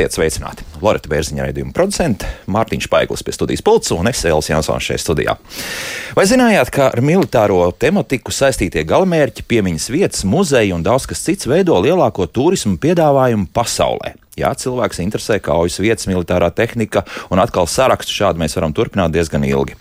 Esiet sveicināti! Lorita Bērziņa raidījuma producente, Mārtiņš Paiglis pie studijas pulca un es Elis Jansons šeit studijā. Vai zinājāt, ka ar militāro tematiku saistītie galamērķi, piemiņas vietas, muzeji un daudz kas cits veido lielāko turismu piedāvājumu pasaulē? Jā, cilvēks interesē kaujas vietas, militārā tehnika, un atkal sarakstu šādi mēs varam turpināt diezgan ilgi.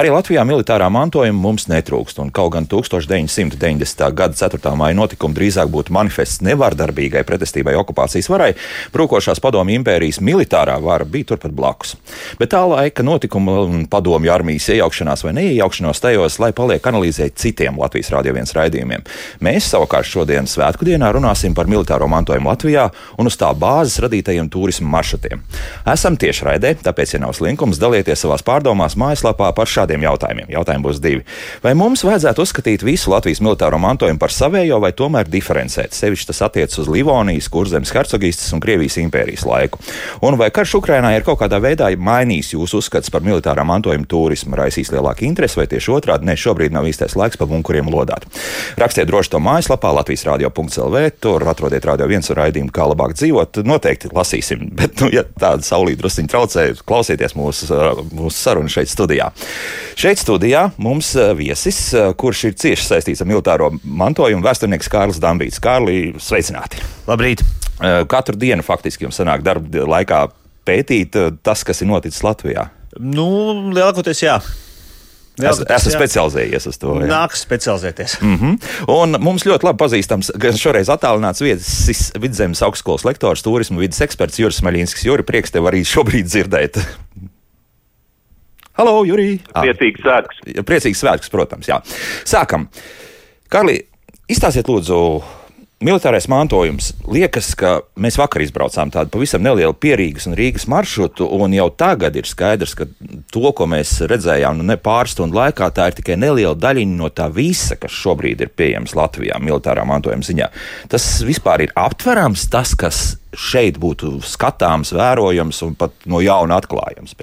Arī Latvijā militārā mantojuma mums netrūkst, un kaut gan 1990. gada 4. māja notikumi drīzāk būtu manifests nevardarbīgai pretestībai okupācijas varai, brūkošās padomju impērijas militārā vara bija turpat blakus. Bet tā laika notikuma un padomju armijas iejaukšanās vai neiejaukšanās tajos, lai paliek analizēt citiem Latvijas radio viens raidījumiem. Mēs savukārt šodien svētku dienā runāsim par militāro mantojumu Latvijā un uz tā bāzes radītajiem turismu maršrutiem. Esam tiešraidē, tāpēc, ja nav slinkums, dalieties savās pārdomās mājaslapā par šādiem jautājumiem. Jautājumi būs divi. Vai mums vajadzētu uzskatīt visu Latvijas militāro mantojumu par savējo, vai tomēr diferencēt? Sevišķi tas attiecas uz Livonijas, Kurzemes hercogistas un Krievijas impērijas laiku. Un vai karš Ukrainā ir kaut kādā veidā mainījis jūsu uzskats par militārā mantojuma turismu, raisīs lielāku interesi, vai tieši otrādi, ne šobrīd nav īstais laiks pa bunkuriem lodāt. Rakstiet droši to mājaslapā Latvijas radio.lv, tur atrodiet radio viens raidījumu, kā labāk dzīvot. Noteikti lasīsim, bet, nu, ja tāda saulīta drusciņa traucē, klausieties mūsu, mūsu sarunu šeit studijā. Šeit studijā mums viesis, kurš ir cieši saistīts ar militāro mantojumu, vēsturnieks Kārlis Dambīts. Kārli, sveicināti! Labrīt! Katru dienu faktiski jums sanāk darba laikā pētīt tas, kas ir noticis Latvijā. Nu, lielākoties jā. Es, esmu specializējies uz to. Nāks specializēties. Mm -hmm. Un mums ļoti labi pazīstams, gan šoreiz attālināts viesis vidzemes augstskolas lektors, turismu vidas eksperts Juris Maļinskis. Juri, prieks tev arī šobrīd dzirdēt. Halo, Jurī! Priecīgs svētks! Priecīgs svētks, protams, jā. Sākam. Karli, izstāstiet lūdzu Militārais mantojums. Liekas, ka mēs vakar izbraucām tādu pavisam nelielu pierīgas un Rīgas maršrutu, un jau tagad ir skaidrs, ka to, ko mēs redzējām nu, ne pāris stundu laikā, tā ir tikai neliela daļiņa no tā visa, kas šobrīd ir pieejams Latvijā militārā mantojuma ziņā. Tas vispār ir aptverams, tas, kas šeit būtu skatāms, vērojams un pat no jauna atklājams.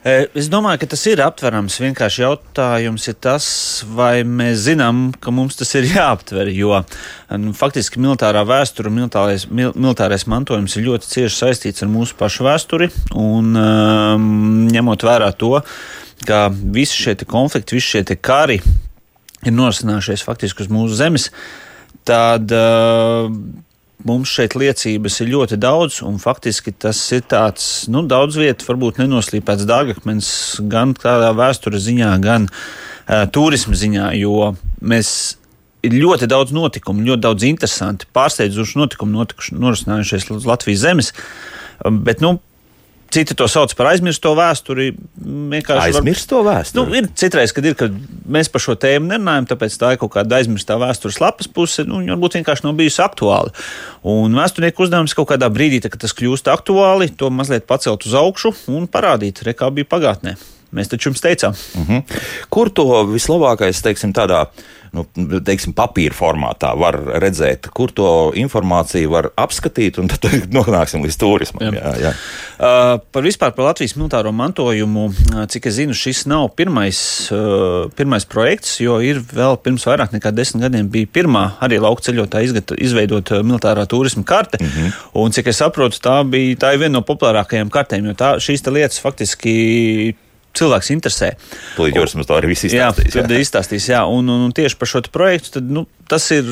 Es domāju, ka tas ir aptverams. Vienkārši jautājums ir tas, vai mēs zinām, ka mums tas ir jāaptver. Jo nu, faktiski militārā vēsture, militārais, mil, militārais mantojums ir ļoti cieši saistīts ar mūsu pašu vēsturi. Un, um, ņemot vērā to, ka visi šie konflikti, visi šie kari ir norisinājušies faktiski uz mūsu zemes, tad. Uh, Mums šeit liecības ir ļoti daudz, un faktiski tas ir tāds, nu, daudz vietu, varbūt nenoslīpēts dārgakmens gan tādā vēstures ziņā, gan uh, turisma ziņā, jo mēs ir ļoti daudz notikumu, ļoti daudz interesanti, pārsteidzoši notikumu notikuši, norisinājušies uz Latvijas zemes. Bet, nu, Citi to sauc par aizmirsto vēsturi. Aizmirsto vēsturi. Nu, ir citreiz, kad ir, kad mēs par šo tēmu nerunājam, tāpēc tā ir kaut kāda aizmirstā vēstures lapas puse. Nu, viņa varbūt vienkārši nav bijusi aktuāla. Un vēsturnieku uzdevums kaut kādā brīdī, kad tas kļūst aktuāli, to mazliet pacelt uz augšu un parādīt, re, kā bija pagātnē. Mēs taču jums teicām, uh mhm. -huh. kur to vislabākais, teiksim, tādā nu, teiksim, papīra formātā var redzēt, kur to informāciju var apskatīt, un tad nonāksim līdz turismam. Jā. Jā, jā. Uh, par vispār par Latvijas militāro mantojumu, uh, cik es zinu, šis nav pirmais, uh, pirmais projekts, jo ir vēl pirms vairāk nekā desmit gadiem bija pirmā arī lauka ceļotāja izveidot uh, militārā turisma karte, mhm. -huh. un cik es saprotu, tā bija tā viena no populārākajām kartēm, jo tā, šīs lietas faktiski cilvēks interesē. Tūlīt jūs mums to arī viss izstāstīs. Jā, tad izstāstīs, jā. Un, un, un tieši par šo projektu, tad, nu, tas ir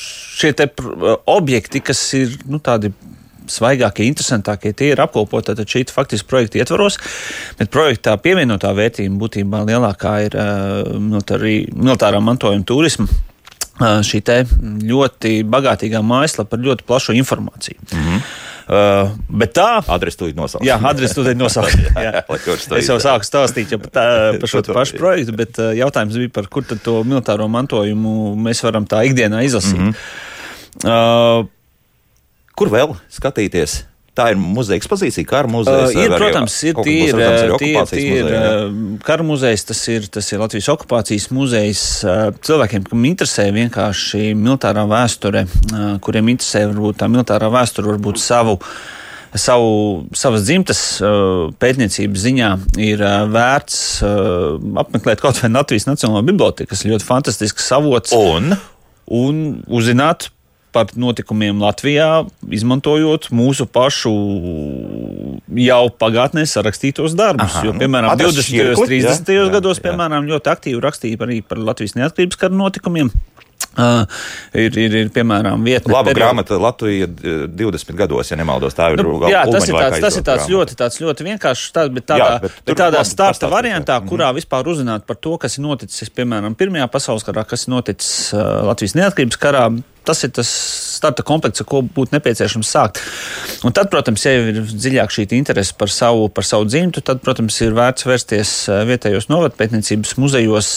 šie te objekti, kas ir, nu, tādi svaigākie, interesantākie, tie ir apkopoti tad šī faktiski projekta ietvaros, bet projektā pievienotā vērtība būtībā lielākā ir uh, militārā mantojuma turisma. Uh, šī ļoti bagātīgā mājaslapa ar ļoti plašu informāciju. Mm -hmm. Uh, bet tā. Adresi tūlīt nosaukt. Jā, adresi tūlīt nosaukt. es jau sāku stāstīt par, tā, par šo pašu projektu, bet uh, jautājums bija par kur tad to militāro mantojumu mēs varam tā ikdienā izlasīt. Mm -hmm. uh, kur vēl skatīties? Tā ir muzeja ekspozīcija, kara muzejs. Uh, ir, protams, ir tīri ir kara muzejs, tas ir, tas ir Latvijas okupācijas muzejs. Uh, cilvēkiem, kam interesē vienkārši militārā vēsture, uh, kuriem interesē varbūt tā militārā vēsture, varbūt savu savu, savas dzimtas uh, pētniecības ziņā ir uh, vērts uh, apmeklēt kaut vai Latvijas Nacionālo biblioteku, kas ir ļoti fantastisks avots. Un? Un uzzināt par notikumiem Latvijā, izmantojot mūsu pašu jau pagātnē sarakstītos darbus. Aha, jo, nu, piemēram, nu, 20. un 30. Jā, gados, jā, piemēram, ļoti aktīvi rakstīja arī par Latvijas neatkarības kara notikumiem. Uh, ir, ir, ir, piemēram, vieta. Laba periodu. grāmata Latvija 20 gados, ja nemaldos. Tā ir. Nu, jā, tas ir, tāds, tas ir tāds ļoti, tāds ļoti vienkāršs, tāds, bet tādā, jā, bet bet tādā starta variantā, jā. kurā mm. vispār uzzināt par to, kas ir noticis, piemēram, Pirmajā pasaules karā, kas ir noticis uh, Latvijas neatkarības karā. Tas ir tas starta komplekts, ar ko būtu nepieciešams sākt. Un tad, protams, ja ir dziļāk šī interese par savu, par savu dzimtu, tad, protams, ir vērts vērsties vietējos novadpētniecības muzejos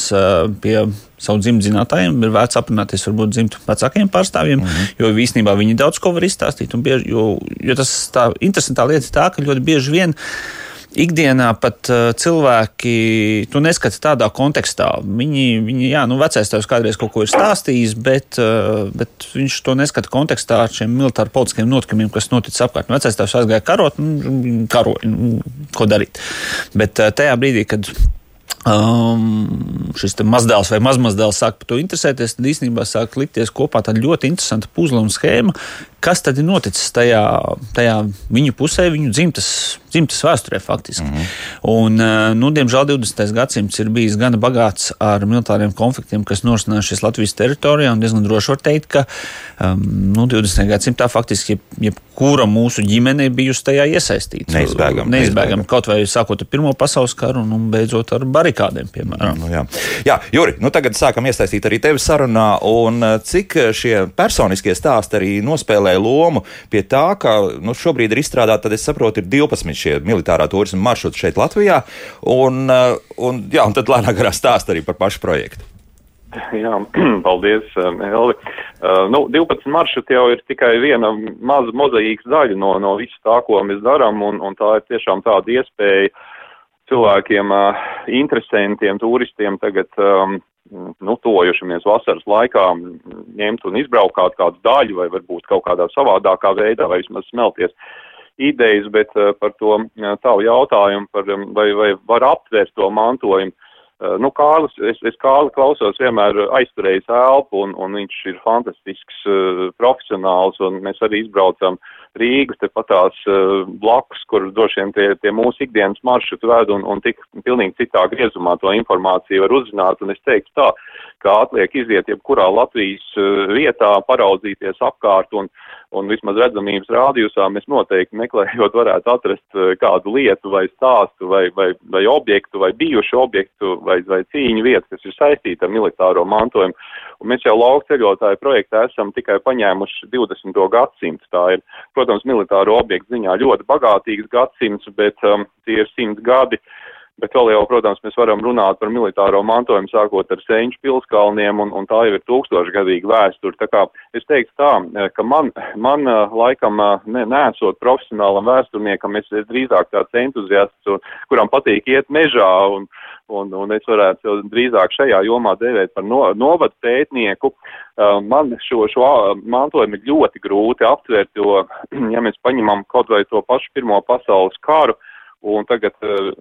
pie savu dzimtu zinātājiem, ir vērts aprunāties varbūt dzimtu vecākiem pārstāvjiem, mm -hmm. jo īstenībā viņi daudz ko var izstāstīt. Bieži, jo, jo tas tā interesantā lieta ir tā, ka ļoti bieži vien ikdienā pat uh, cilvēki to neskata tādā kontekstā. Viņi, viņi jā, nu, vecais tevs kādreiz kaut ko ir stāstījis, bet, uh, bet viņš to neskata kontekstā ar šiem militāru politiskiem notikumiem, kas noticis apkārt. Nu, vecais tevs aizgāja karot, nu, karoja, nu, ko darīt. Bet uh, tajā brīdī, kad um, šis mazdēls vai mazmazdēls sāk par to interesēties, tad īstenībā sāk likties kopā tāda ļoti interesanta puzle un schēma, kas tad ir noticis tajā, tajā viņu pusē, viņu dzimtas, dzimtas vēsturē faktiski. Mm -hmm. Un, uh, nu, diemžēl 20. gadsimts ir bijis gana bagāts ar militāriem konfliktiem, kas norisinājušies Latvijas teritorijā, un diezgan droši var teikt, ka um, nu, 20. gadsimtā faktiski jeb, jebkura mūsu ģimene ir bijusi tajā iesaistīta. Neizbēgami. Neizbēgami. Kaut vai sākot ar Pirmo pasaules karu un, un beidzot ar barikādēm, piemēram. Nu, jā, jā Juri, nu tagad sākam iesaistīt arī tevi sarunā, un uh, cik šie personiskie stāsti arī nospēlē spēlē lomu pie tā, ka nu, šobrīd ir izstrādāti, tad es saprotu, ir 12 šie militārā turisma maršruti šeit Latvijā, un, uh, un, jā, un tad lēnā garā stāst arī par pašu projektu. Jā, paldies, um, Elvi. Uh, nu, 12 maršruti jau ir tikai viena maza mozaīkas daļa no, no visu tā, ko mēs darām, un, un tā ir tiešām tāda iespēja cilvēkiem, uh, interesantiem, turistiem tagad um, nu, tojušamies vasaras laikā ņemt un izbraukāt kādu daļu vai varbūt kaut kādā savādākā veidā vai vismaz smelties idejas, bet uh, par to tavu jautājumu, par, um, vai, vai var aptvert to mantojumu. Uh, nu, Kārlis, es, es Kārli klausos vienmēr aizturējis elpu, un, un viņš ir fantastisks uh, profesionāls, un mēs arī izbraucam Rīgas tepatās uh, blakus, kur droši vien tie, tie mūsu ikdienas maršruti ved un, un tik pilnīgi citā griezumā to informāciju var uzzināt. Un es teiktu tā, ka atliek iziet jebkurā Latvijas uh, vietā, paraudzīties apkārt un, un vismaz redzamības rādījusā mēs noteikti meklējot varētu atrast uh, kādu lietu vai stāstu vai, vai, vai objektu vai bijušu objektu vai, vai cīņu vietu, kas ir saistīta ar militāro mantojumu. Un mēs jau lauku ceļotāju projektā esam tikai paņēmuši 20. gadsimtu. Tā ir, protams, militāro objektu ziņā ļoti bagātīgs gadsimts, bet um, tie ir simt gadi. Bet vēl jau, protams, mēs varam runāt par militāro mantojumu, sākot ar Sēņu pilskalniem, un, un tā jau ir tūkstošgadīga vēsture. Tā kā es teiktu tā, ka man, man uh, laikam, uh, ne, nesot profesionālam vēsturniekam, es esmu drīzāk tāds entuziasts, kuram patīk iet mežā un, un, un es varētu drīzāk šajā jomā dēvēt par no, novadu pētnieku. Uh, man šo, šo mantojumu ir ļoti grūti aptvert, jo, ja mēs paņemam kaut vai to pašu Pirmo pasaules karu, un tagad uh,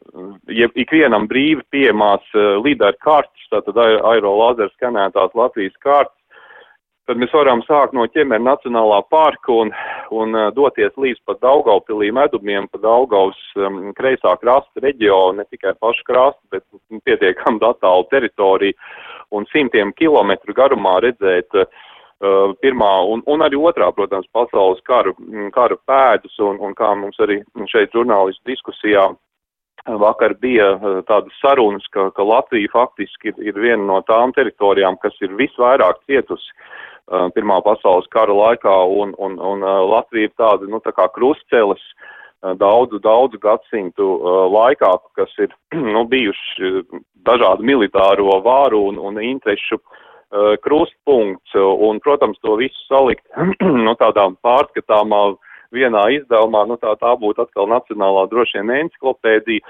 ja ikvienam brīvi pieejamās uh, līderu kartes, tātad aero lazer skanētās Latvijas kartes, tad mēs varam sākt no ķemera Nacionālā parka un, un uh, doties līdz pat Daugaupilī medumiem, pa Daugavas um, kreisā krasta reģionu, ne tikai pašu krastu, bet nu, pietiekam attālu teritoriju un simtiem kilometru garumā redzēt uh, pirmā un, un arī otrā, protams, pasaules karu, karu pēdus un, un kā mums arī šeit žurnālistu diskusijā Vakar bija tādas sarunas, ka, ka Latvija faktiski ir, ir viena no tām teritorijām, kas ir visvairāk cietusi Uh, Pirmā pasaules kara laikā, un, un, un uh, Latvija ir tāda, nu, tā kā krustcelis uh, daudzu, daudzu gadsimtu laikā, kas ir, nu, bijuši dažādu militāro vāru un, un interešu krustpunkts, un, protams, to visu salikt, nu, tādā pārskatāmā vienā izdevumā, nu, tā, tā būtu atkal nacionālā droši vien enciklopēdija,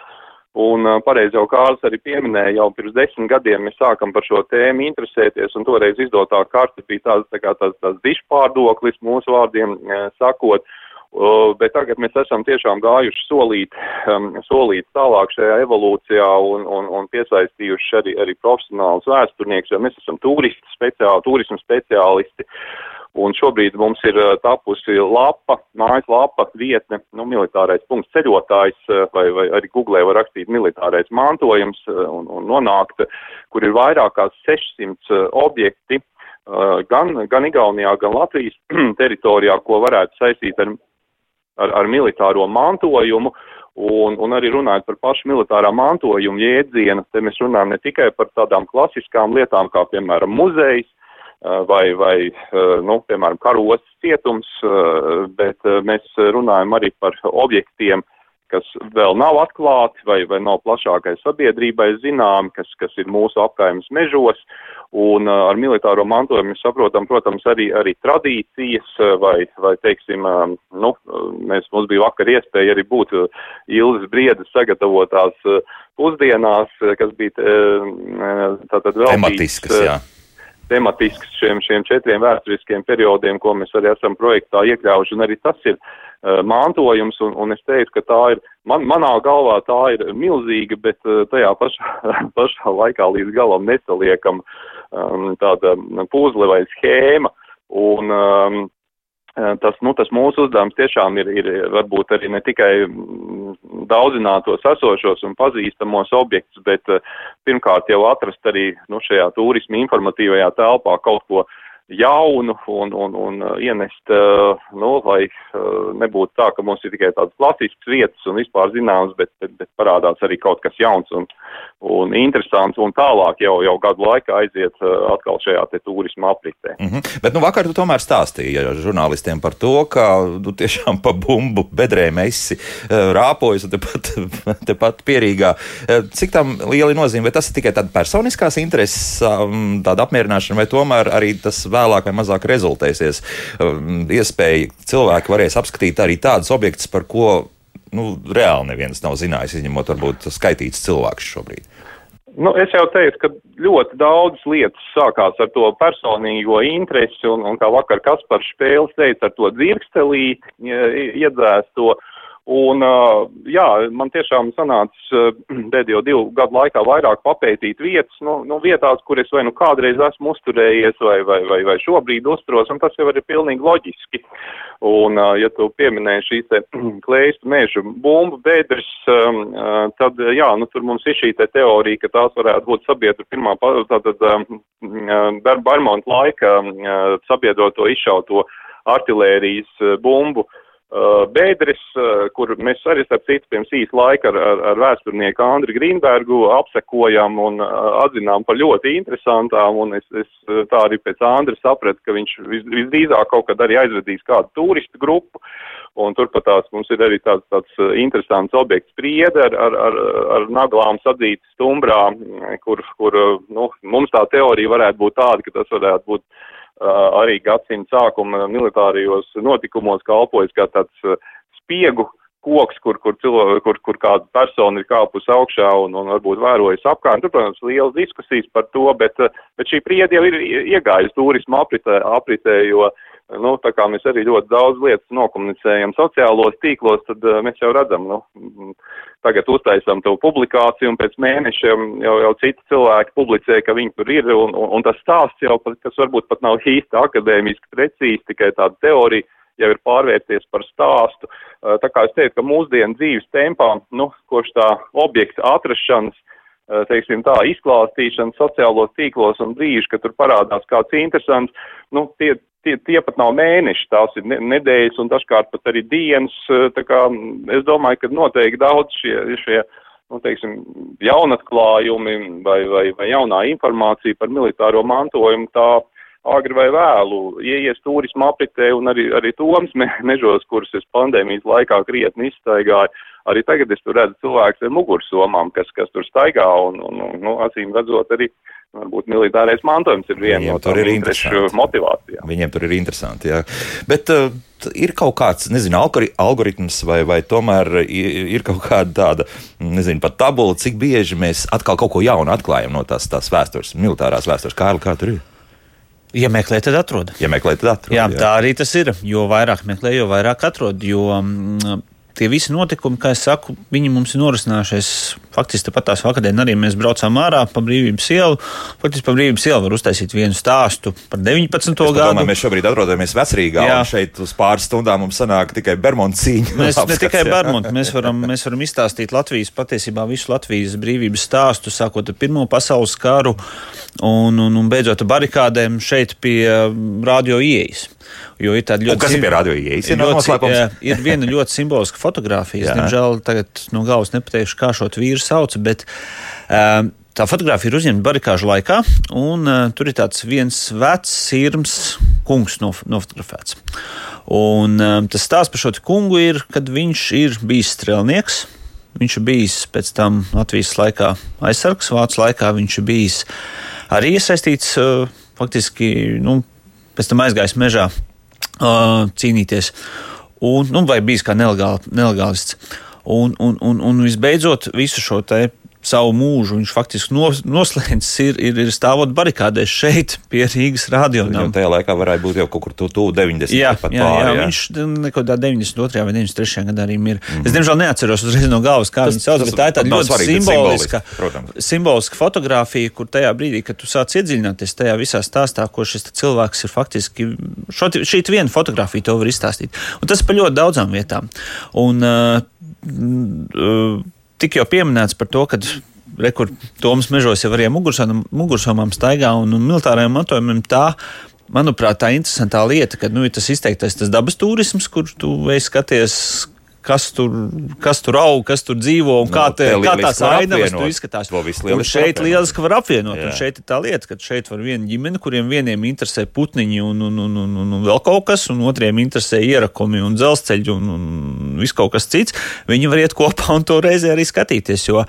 Un pareizi jau Kārls arī pieminēja, jau pirms desmit gadiem mēs sākam par šo tēmu interesēties, un toreiz izdotā karte bija tāds, tā kā tāds, tāds dišpārdoklis mūsu vārdiem sakot, uh, bet tagad mēs esam tiešām gājuši solīt, solīt tālāk šajā evolūcijā un, un, un piesaistījuši arī, arī profesionālus vēsturniekus, jo mēs esam turisti speciāli, turismu speciālisti. Un šobrīd mums ir tapusi lapa, mājaslapa, vietne, nu, militārais punkts ceļotājs, vai, vai arī googlē var rakstīt militārais mantojums un, un nonākt, kur ir vairāk kā 600 objekti, gan, gan Igaunijā, gan Latvijas teritorijā, ko varētu saistīt ar, ar, ar militāro mantojumu. Un, un arī runājot par pašu militārā mantojuma jēdzienu, te mēs runājam ne tikai par tādām klasiskām lietām, kā piemēram muzejs, vai, vai nu, piemēram, karos cietums, bet mēs runājam arī par objektiem, kas vēl nav atklāti vai, vai nav plašākai sabiedrībai zināmi, kas, kas ir mūsu apkaimes mežos. Un ar militāro mantojumu mēs saprotam, protams, arī, arī tradīcijas vai, vai teiksim, nu, mēs, mums bija vakar iespēja arī būt Ilzas Briedas sagatavotās pusdienās, kas bija tātad vēl. Tematiskas, jā tematisks šiem, šiem četriem vēsturiskiem periodiem, ko mēs arī esam projektā iekļaujuši, un arī tas ir uh, mantojums, un, un es teiktu, ka tā ir, man, manā galvā tā ir milzīga, bet uh, tajā pašā, pašā laikā līdz galam nesaliekam um, tāda puzle vai schēma, un um, tas, nu, tas mūsu uzdevums tiešām ir, ir varbūt arī ne tikai daudzināt tos esošos un pazīstamos objektus, bet pirmkārt jau atrast arī nu, šajā turisma informatīvajā telpā kaut ko jaunu un, un, un uh, ienest, uh, nu, lai uh, nebūtu tā, ka mums ir tikai tādas klasiskas vietas un vispār zināmas, bet, bet, bet parādās arī kaut kas jauns un, un interesants un tālāk jau, jau gadu laikā aiziet atkal šajā te turisma apritē. Mm -hmm. Bet, nu, vakar tu tomēr stāstīji žurnālistiem par to, ka tu tiešām pa bumbu bedrēm esi rāpojis un tepat, tepat pierīgā. Cik tam liela nozīme, vai tas ir tikai tāda personiskās intereses, um, tāda apmierināšana, vai tomēr arī tas vēlāk vai mazāk rezultēsies. Um, iespēja cilvēki varēs apskatīt arī tādus objektus, par ko nu, reāli neviens nav zinājis, izņemot varbūt skaitīts cilvēks šobrīd. Nu, es jau teicu, ka ļoti daudz lietas sākās ar to personīgo interesi, un, un kā vakar Kaspars Špēles teica, ar to dzirkstelī iedzēsto. Uh, Un, jā, man tiešām sanāca pēdējo divu gadu laikā vairāk papētīt vietas, nu, nu vietās, kur es vai nu kādreiz esmu uzturējies, vai, vai, vai, vai šobrīd uzturos, un tas jau ir pilnīgi loģiski. Un, ja tu pieminēji šīs te klēstu mežu bumbu bedres, tad, jā, nu tur mums ir šī te teorija, ka tās varētu būt sabiedru pirmā, tātad darba armonta laika sabiedroto izšauto artilērijas bumbu Uh, Bēdris, uh, kur mēs arī, starp citu, pirms īsa laika ar, ar, ar vēsturnieku Andri Grīnbergu apsekojam un uh, atzinām par ļoti interesantām, un es, es tā arī pēc Andra sapratu, ka viņš vis, visdrīzāk kaut kad arī aizvedīs kādu turistu grupu, un turpat tās mums ir arī tāds, tāds interesants objekts priede ar, ar, ar, ar naglām sadzīti stumbrā, kur, kur, nu, mums tā teorija varētu būt tāda, ka tas varētu būt arī gadsimta sākuma militārijos notikumos kalpojas kā tāds spiegu koks, kur, kur, cilvē, kur, kur kāda persona ir kāpus augšā un, un varbūt vērojas apkārt. Tur, protams, liels diskusijas par to, bet, bet šī priedi jau ir iegājusi turisma apritē, apritē jo nu, tā kā mēs arī ļoti daudz lietas nokomunicējam sociālos tīklos, tad uh, mēs jau redzam, nu, tagad uztaisam to publikāciju, un pēc mēnešiem jau, jau citi cilvēki publicē, ka viņi tur ir, un, un, un tas stāsts jau, kas varbūt pat nav īsti akadēmiski precīzi, tikai tāda teorija, jau ir pārvērties par stāstu. Uh, tā kā es teiktu, ka mūsdienu dzīves tempā, nu, koš tā objekta atrašanas, uh, teiksim tā, izklāstīšana sociālos tīklos un brīži, kad tur parādās kāds interesants, nu, tie, tie, tie pat nav mēneši, tās ir nedēļas un dažkārt pat arī dienas. Eh, tā kā es domāju, ka noteikti daudz šie, šie nu, teiksim, jaunatklājumi vai, vai, vai jaunā informācija par militāro mantojumu tā agri vai vēlu ieies turisma apritē un arī, arī toms mežos, kurus es pandēmijas laikā krietni izstaigāju. Arī tagad es tur redzu cilvēkus ar mugursomām, kas, kas tur staigā un, un, un nu, acīm redzot arī varbūt militārais mantojums ir viena no tādām interešu motivācijām. Viņiem tur ir interesanti, jā. Bet uh, ir kaut kāds, nezinu, algoritms vai, vai tomēr ir kaut kāda tāda, nezinu, pat tabula, cik bieži mēs atkal kaut ko jaunu atklājam no tās, tās vēstures, militārās vēstures. Kārli, kā tur ir? Ja meklē, tad atrod. Ja meklē, tad atrod. Jā, jā, tā arī tas ir. Jo vairāk meklē, jo vairāk atrod. Jo, mm, tie visi notikumi, kā jau saku, viņi mums ir norisinājušies faktiski pat tās vakardien arī mēs braucām ārā pa brīvības ielu. Faktiski pa brīvības ielu var uztaisīt vienu stāstu par 19. Es gadu. Domāju, mēs šobrīd atrodamies vecrīgā, Jā. un šeit uz pāris stundām mums sanāk tikai Bermuda cīņa. Mēs ne tikai Bermuda, mēs varam, mēs varam izstāstīt Latvijas, patiesībā visu Latvijas brīvības stāstu, sākot ar Pirmo pasaules karu un, un, un beidzot ar barikādēm šeit pie radio ieejas. Jo ir tāda ļoti. Un kas ir pie radio ieejas? Ir, ļoti, ir viena ļoti simboliska fotografija. Es, diemžēl, tagad no galvas nepateikšu, kā šo vīru sauc, bet um, Tā fotografija ir uzņemta barikāžu laikā, un uh, tur ir tāds viens vecs, sirms kungs nof nofotografēts. Un, um, tas stāsts par šo kungu ir, kad viņš ir bijis strēlnieks. Viņš ir bijis pēc tam Latvijas laikā aizsargs, Vācijas laikā viņš ir bijis arī iesaistīts, uh, faktiski, nu, pēc tam aizgājis mežā uh, cīnīties, un, nu, vai bijis kā nelegāl, nelegālists. Un, un, un, un visbeidzot, visu šo te savu mūžu viņš faktiski nos, noslēdzis, ir, ir, ir stāvot barikādēs šeit, pie Rīgas rādījuma. Tajā laikā varēja būt jau kaut kur tuvu 90. Jā, jā, pāri, jā, jā, viņš neko tādā 92. vai 93. gadā arī ir. Mm. Es diemžēl neatceros uzreiz no galvas, kā viņš sauc, bet tā ir tāda ļoti svarīga, simboliska, simboliska, fotografija, kur tajā brīdī, kad tu sāc iedziļināties tajā visā stāstā, ko šis cilvēks ir faktiski, šo, šī viena fotografija to var izstāstīt. Un tas par ļoti daudzām vietām. Un, uh, uh, tik jau pieminēts par to, ka rekur Toms mežos jau arī mugursomām staigā un, un militārajam mantojumam tā. Manuprāt, tā ir interesantā lieta, ka nu, tas izteiktais tas dabas turisms, kur tu skaties, kas tur, kas tur aug, kas tur dzīvo un nu, kā, te, kā tās ainavas tur izskatās. Un šeit lieliski var apvienot. Un šeit ir tā lieta, ka šeit var viena ģimene, kuriem vieniem interesē putniņi un, un, un, un, un, un vēl kaut kas, un otriem interesē ierakumi un dzelzceļi un, un viss kaut kas cits. Viņi var iet kopā un to reizē arī skatīties. Jo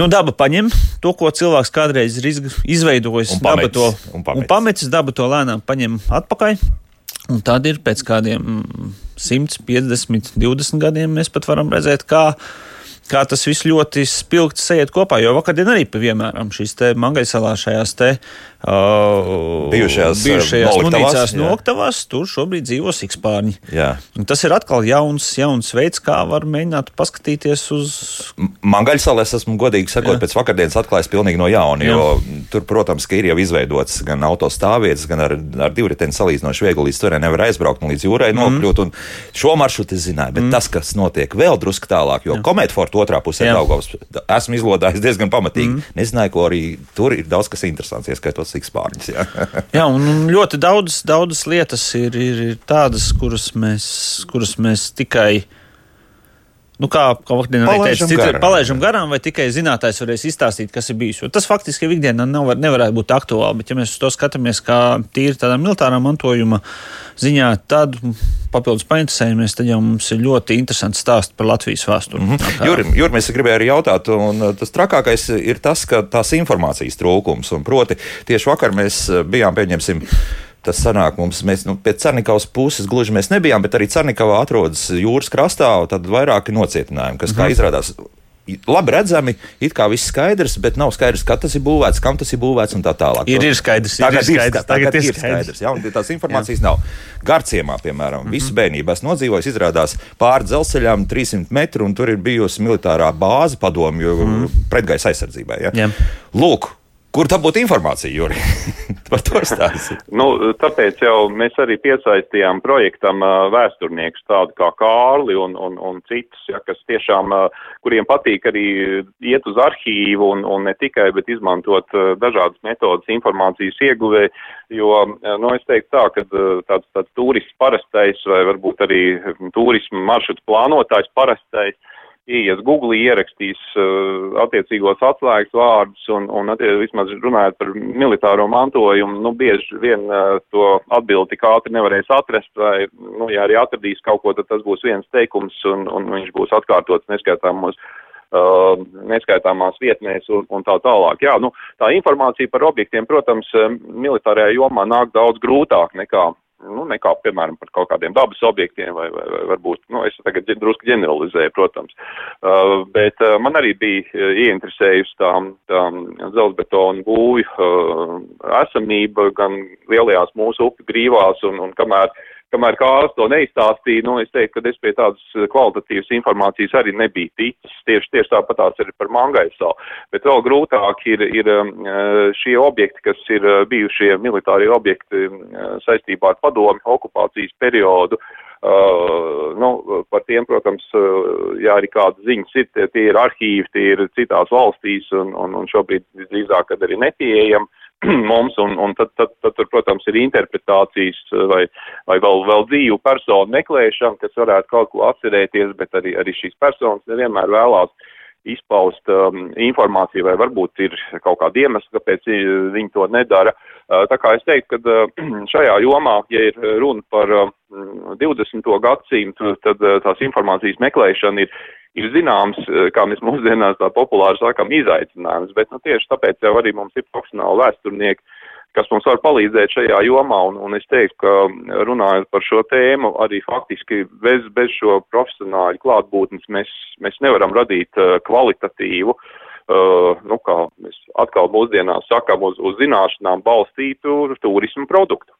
nu, daba paņem to, ko cilvēks kādreiz ir izveidojis, un pametis, daba to, un pametis. Un pametis daba to lēnām paņem atpakaļ. Un tad ir pēc kādiem 150, 20 gadiem mēs pat varam redzēt, kā kā tas viss ļoti spilgti sajiet kopā. Jo vakardien arī, piemēram, šīs te Mangaļsalā šajās te uh, bijušajās, bijušajās munīcās noktavās, tur šobrīd dzīvo sikspārņi. Tas ir atkal jauns, jauns veids, kā var mēģināt paskatīties uz. Mangaļsalā es esmu godīgi sakot, jā. pēc vakardienas atklājis pilnīgi no jauna, jo jā. tur, protams, ka ir jau izveidots gan autostāvvietas, gan ar, ar divriteni salīdzinoši viegli līdz turai nevar aizbraukt un līdz jūrai mm. nokļūt. Un šo maršrutu es zināju, bet mm. tas, kas notiek vēl drusku tālāk, jo kometforta otrā pusē Daugavas. Esmu izlodājis diezgan pamatīgi. Mm. Nezināju, ko arī tur ir daudz kas interesants, ieskaitot sikspārņus. Jā. jā, un ļoti daudz, daudzas lietas ir, ir, ir tādas, kuras mēs, kuras mēs tikai Nu, kā arī teica, citi, garām. palaižam garām, vai tikai zinātājs varēs izstāstīt, kas ir bijis. Jo tas faktiski ikdienā nevar, nevarētu būt aktuāli, bet ja mēs uz to skatāmies kā tīri tādā militārā mantojuma ziņā, tad papildus painteresējamies, tad jau mums ir ļoti interesants stāsts par Latvijas vēsturi. Mm -hmm. Jur, Jur, mēs gribējām arī jautāt, un uh, tas trakākais ir tas, ka tās informācijas trūkums, un proti tieši vakar mēs uh, bijām, pieņemsim, tas sanāk mums, mēs nu, pēc Cernikavas puses gluži mēs nebijām, bet arī Cernikavā atrodas jūras krastā, tad vairāki nocietinājumi, kas, kā mhm. izrādās, labi redzami, it kā viss skaidrs, bet nav skaidrs, kad tas ir būvēts, kam tas ir būvēts un tā tālāk. Ir, ir skaidrs, tagad ir skaidrs. Tagad, tagad ir skaidrs, jā, un tās informācijas jā. nav. Garciemā, piemēram, mm -hmm. visu bērnību esmu nodzīvojis, izrādās pāri dzelzceļām 300 metru, un tur ir bijusi militārā bāze padomju mm -hmm. pretgaisa aizsardzībai. Ja? Jā. Lūk, Kur tā būtu informācija, Juri? Par to stāstīt. nu, tāpēc jau mēs arī piesaistījām projektam uh, vēsturniekus tādu kā Kārli un, un, un citus, ja, kas tiešām, uh, kuriem patīk arī iet uz arhīvu un, un ne tikai, bet izmantot uh, dažādas metodas informācijas ieguvē, jo, nu, es teiktu tā, ka tāds, tāds turists parastais vai varbūt arī turismu maršrutu plānotājs parastais, ieies Google, ierakstīs uh, attiecīgos atslēgas vārdus un, un attie, vismaz runājot par militāro mantojumu, nu, bieži vien uh, to atbildi tik ātri nevarēs atrast, vai, nu, ja arī atradīs kaut ko, tad tas būs viens teikums un, un viņš būs atkārtots neskaitāmos. Uh, neskaitāmās vietnēs un, un tā tālāk. Jā, nu, tā informācija par objektiem, protams, militārajā jomā nāk daudz grūtāk nekā nu, nekā, piemēram, par kaut kādiem dabas objektiem, vai, vai, vai varbūt, nu, es tagad drusku ģeneralizēju, protams, uh, bet uh, man arī bija uh, ieinteresējusi tā, tā dzelzbetona būvju uh, esamība gan lielajās mūsu upi grīvās, un, un kamēr kamēr kāds to neizstāstīja, nu, es teiktu, ka es pie tādas kvalitatīvas informācijas arī nebiju ticis. Tieši, tieši tāpat tās ir par Mangaisalu. Bet vēl grūtāk ir, ir šie objekti, kas ir bijušie militārie objekti saistībā ar padomi okupācijas periodu. Uh, nu, par tiem, protams, jā, arī kādas ziņas ir, tie, tie ir arhīvi, tie ir citās valstīs un, un, un šobrīd visdrīzāk, kad arī nepieejami. mums, un, un tad, tad, tad tur, protams, ir interpretācijas vai, vai vēl, vēl dzīvu personu meklēšana, kas varētu kaut ko atcerēties, bet arī, arī šīs personas nevienmēr vēlās izpaust um, informāciju, vai varbūt ir kaut kāda iemesla, kāpēc viņi to nedara. Uh, tā kā es teiktu, ka uh, šajā jomā, ja ir runa par uh, 20. gadsimtu, tad uh, tās informācijas meklēšana ir ir zināms, eh, kā mēs mūsdienās tā populāri sakam, izaicinājums, bet nu, tieši tāpēc jau arī mums ir profesionāli vēsturnieki, kas mums var palīdzēt šajā jomā, un, un es teiktu, ka runājot par šo tēmu, arī faktiski bez, bez šo profesionāļu klātbūtnes mēs, mēs nevaram radīt uh, kvalitatīvu, uh, nu kā mēs atkal mūsdienās sakam, uz, uz zināšanām balstītu turismu produktu.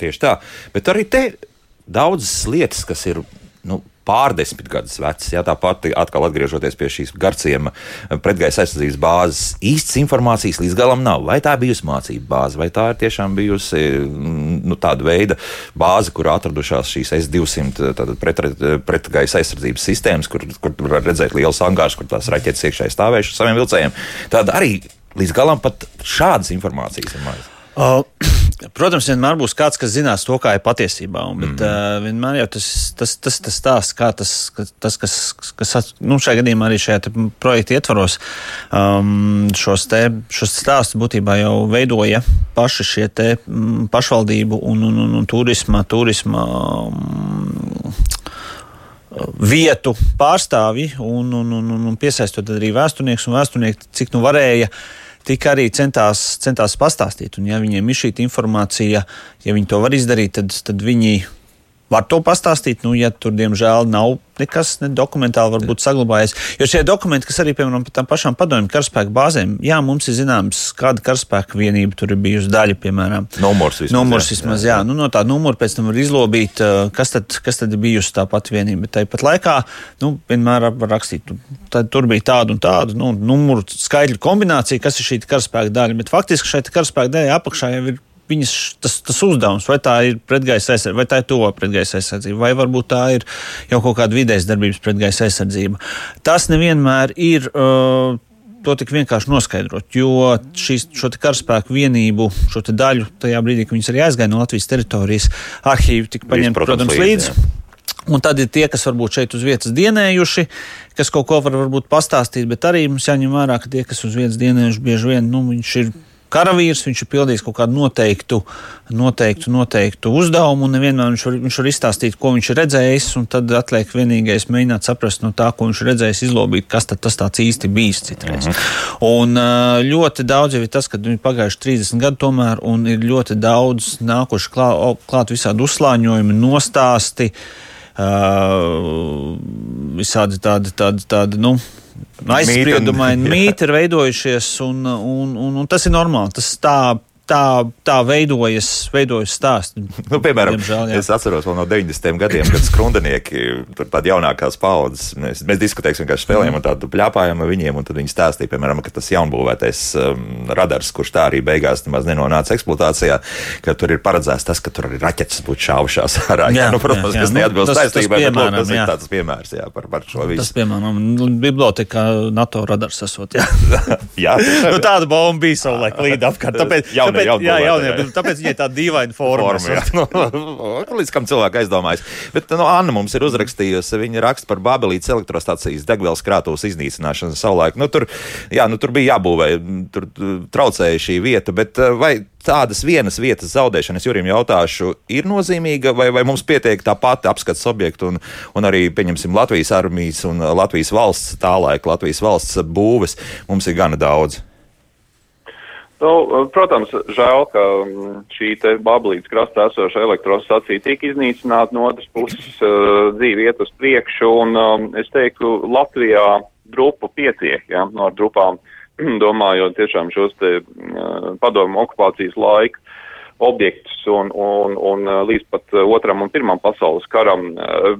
Tieši tā, bet arī te daudzas lietas, kas ir nu, pārdesmit gadus vecs. Jā, tāpat atkal atgriežoties pie šīs garciem pretgaisa aizsardzības bāzes, īsts informācijas līdz galam nav. Vai tā bijusi mācība bāze, vai tā ir tiešām bijusi mm, nu, tāda veida bāze, kur atradušās šīs S-200 pret, pretgaisa aizsardzības sistēmas, kur, kur var redzēt liels angārs, kur tās raķetes iekšēji stāvējušas saviem vilcējiem. Tad arī līdz galam pat šādas informācijas ir maz. Uh, protams, vienmēr būs kāds, kas zinās to, kā ir patiesībā. Un, bet mm. uh, vienmēr jau tas, tas, tas, tas stāsts, kā tas, tas kas, kas nu, šajā gadījumā arī šajā projekta ietvaros, um, šos, te, šos stāstus būtībā jau veidoja paši šie te pašvaldību un, un, un, un turisma, turisma um, vietu pārstāvji un, un, un, un piesaistot arī vēsturnieks un vēsturnieki, cik nu varēja. Uh, tik arī centās, centās pastāstīt. Un, ja viņiem ir šī informācija, ja viņi to var izdarīt, tad, tad viņi var to pastāstīt. Nu, ja tur, diemžēl, nav nekas ne dokumentāli varbūt saglabājies. Jo šie dokumenti, kas arī, piemēram, par tām pašām padomju karaspēku bāzēm, jā, mums ir zināms, kāda karaspēka vienība tur ir bijusi daļa, piemēram. Numurs vismaz. Numurs vismaz, jā. jā. jā. Nu, no tā numura pēc tam var izlobīt, kas tad, kas tad ir bijusi tā pati vienība. Tāpat laikā, nu, vienmēr var rakstīt, tad tur bija tāda un tāda, nu, numuru skaidru kombinācija, kas ir šī karaspēka daļa. Bet faktiski šai karaspēka daļai apakšā jau ir viņas tas, tas uzdevums, vai tā ir pretgaisa aizsardzība, vai tā ir to pretgaisa aizsardzība, vai varbūt tā ir jau kaut kāda vidējas darbības pretgaisa aizsardzība. Tas nevienmēr ir. Uh, to tik vienkārši noskaidrot, jo šīs, šo karaspēku vienību, šo daļu, tajā brīdī, kad viņas arī aizgāja no Latvijas teritorijas, arhīvi tika paņemti, protams, līdzi. Un tad ir tie, kas varbūt šeit uz vietas dienējuši, kas kaut ko var varbūt pastāstīt, bet arī mums jāņem vērā, ka tie, kas uz vietas dienējuši, bieži vien nu, viņš ir karavīrs, viņš ir pildījis kaut kādu noteiktu, noteiktu, noteiktu uzdevumu, un nevienmēr viņš var, viņš var izstāstīt, ko viņš ir redzējis, un tad atliek vienīgais mēģināt saprast no tā, ko viņš ir redzējis, izlobīt, kas tas īsti bijis citreiz. Mm -hmm. Un ļoti daudz jau ir tas, ka viņi pagājuši 30 gadi tomēr, un ir ļoti daudz nākuši klāt, klāt visādi uzslāņojumi, nostāsti. Uh, visādi tādi, tādi, tādi nu, aizspriedumaini mīti ir veidojušies, un, un, un, un tas ir normāli. Tas tā tā, tā veidojas, veidojas stāsts. Nu, piemēram, Diemžēl, jā. es atceros no 90. gadiem, kad skrundenieki, tur tādi jaunākās paudzes, mēs, mēs diskutējām, vienkārši spēlējām un tādu pļāpājām ar viņiem, un tad viņi stāstīja, piemēram, ka tas jaunbūvētais um, radars, kurš tā arī beigās nenonāca eksploatācijā, ka tur ir paredzēts tas, ka tur arī raķetes būtu šaušās ārā. Jā, jā, nu, protams, jā, jā. kas neatbilst nu, taisnībai, bet lūk, tas ir tāds piemērs jā, par, par šo visu. Tas, piemēram, biblioteka NATO radars esot, jā. jā nu, tāda bomba bija savulaik līdz apkārt. Tāpēc, jaunie, tāpēc, jā, jaunie, bet tāpēc viņai tāda dīvaina forma. forma nu, līdz kam cilvēks aizdomājas. Bet nu, Anna mums ir uzrakstījusi, viņa raksta par Babelītes elektrostacijas degvielas krātuves iznīcināšanu savulaik. Nu, tur, jā, nu, tur bija jābūvē, tur traucēja šī vieta, bet eh, vai tādas vienas vietas zaudēšana, es Jurim jautāšu, ir nozīmīga, vai, vai mums pietiek tā pati apskats objektu un, un arī, pieņemsim, Latvijas armijas un Latvijas valsts, tā laika Latvijas valsts būves, mums ir gana daudz. Nu, protams, žēl, ka mm, šī Bablītas krastā esoša elektrostacija tika iznīcināta, no otras puses uh, dzīve iet uz priekšu, un um, es teiktu, Latvijā drupu pietiek, ja, no drupām, domājot tiešām šos te uh, padomu okupācijas laiku. Objektus un, un, un līdz pat otram un pirmam pasaules karam.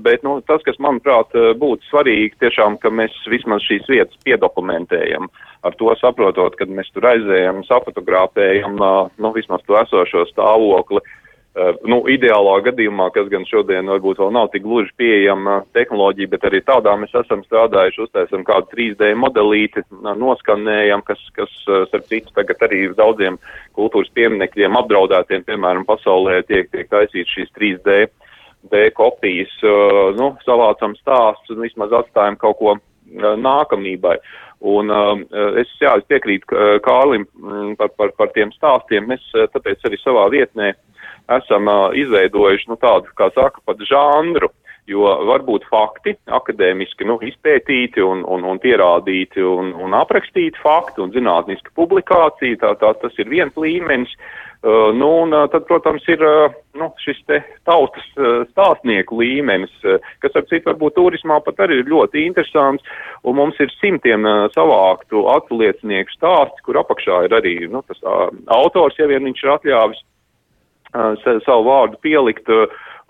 Bet nu, tas, kas manuprāt būtu svarīgi, tiešām, ka mēs vismaz šīs vietas piedokumentējam. Ar to saprotot, kad mēs tur aizējam, sapotogrāfējam, nu, vismaz to esošo stāvokli, Uh, nu, ideālā gadījumā, kas gan šodien varbūt vēl nav tik gluži pieejama tehnoloģija, bet arī tādā mēs esam strādājuši, uztaisam kādu 3D modelīti, noskanējam, kas, kas starp citu, tagad arī daudziem kultūras pieminekļiem apdraudētiem, piemēram, pasaulē tiek, tiek taisīts šīs 3D D kopijas, uh, nu, savācam stāstus un vismaz atstājam kaut ko nākamībai. Un es, jā, es piekrītu Kārlim mm, par, par, par tiem stāstiem. Mēs tāpēc arī savā vietnē uh, esam izveidojuši nu, tādu, kā saka, pat žanru. Jo var būt fakti, akadēmiski nu, izpētīti un, un, un pierādīti un, un aprakstīti fakti un zinātniska publikācija. Tā, tā, tas ir viens līmenis. Uh, nu, un tad, protams, ir uh, nu, šis te tautas uh, stāstnieku līmenis, uh, kas, ap citu, varbūt turismā pat arī ir ļoti interesants. Un mums ir simtiem uh, savāktu atsliecinieku stāsti, kur apakšā ir arī nu, tas uh, autors, ja vien viņš ir atļāvis savu vārdu pielikt.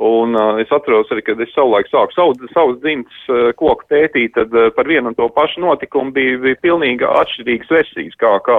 Un uh, es atceros arī, kad es savulaik sāku savu, savus dzimtas uh, koku pētīt, tad uh, par vienu un to pašu notikumu bija, bija pilnīgi atšķirīgas versijas, kā, kā,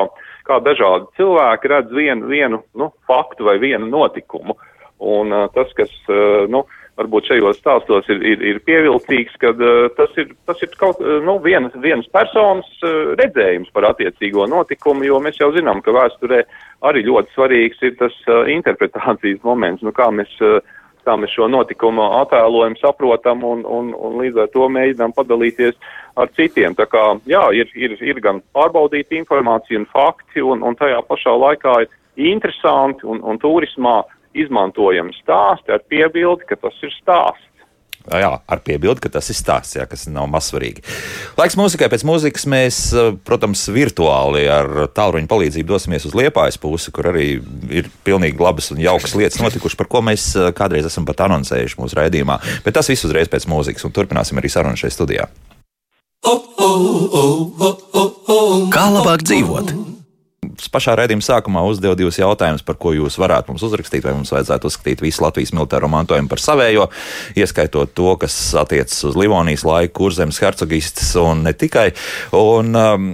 kā dažādi cilvēki redz vienu, vienu nu, faktu vai vienu notikumu. Un uh, tas, kas, uh, nu, uh, varbūt šajos stāstos ir, ir, ir pievilcīgs, ka uh, tas, ir, tas ir kaut uh, nu, vienas, vienas personas uh, redzējums par attiecīgo notikumu, jo mēs jau zinām, ka vēsturē arī ļoti svarīgs ir tas uh, interpretācijas moments, nu, kā mēs, uh, kā mēs šo notikumu attēlojam, saprotam un, un, un līdz ar to mēģinām padalīties ar citiem. Tā kā, jā, ir, ir, ir gan pārbaudīta informācija un fakti, un, un tajā pašā laikā ir interesanti un, un turismā izmantojami stāsti ar piebildi, ka tas ir stāsts. Jā, ar piebildi, ka tas ir stāsts, jā, kas nav mazsvarīgi. Laiks mūzikai pēc mūzikas mēs, protams, virtuāli ar tālruņa palīdzību dosimies uz Liepājas pusi, kur arī ir pilnīgi labas un jaukas lietas notikušas, par ko mēs kādreiz esam pat anoncējuši mūsu raidījumā. Bet tas viss uzreiz pēc mūzikas, un turpināsim arī sarunu šajā studijā. Kā labāk dzīvot? Pašā raidījuma sākumā uzdevu divus jautājumus, par ko jūs varētu mums uzrakstīt, vai mums vajadzētu uzskatīt visu Latvijas militāro mantojumu par savējo, ieskaitot to, kas attiecas uz Livonijas laiku, kurzemes hercogistas un ne tikai. Un, um,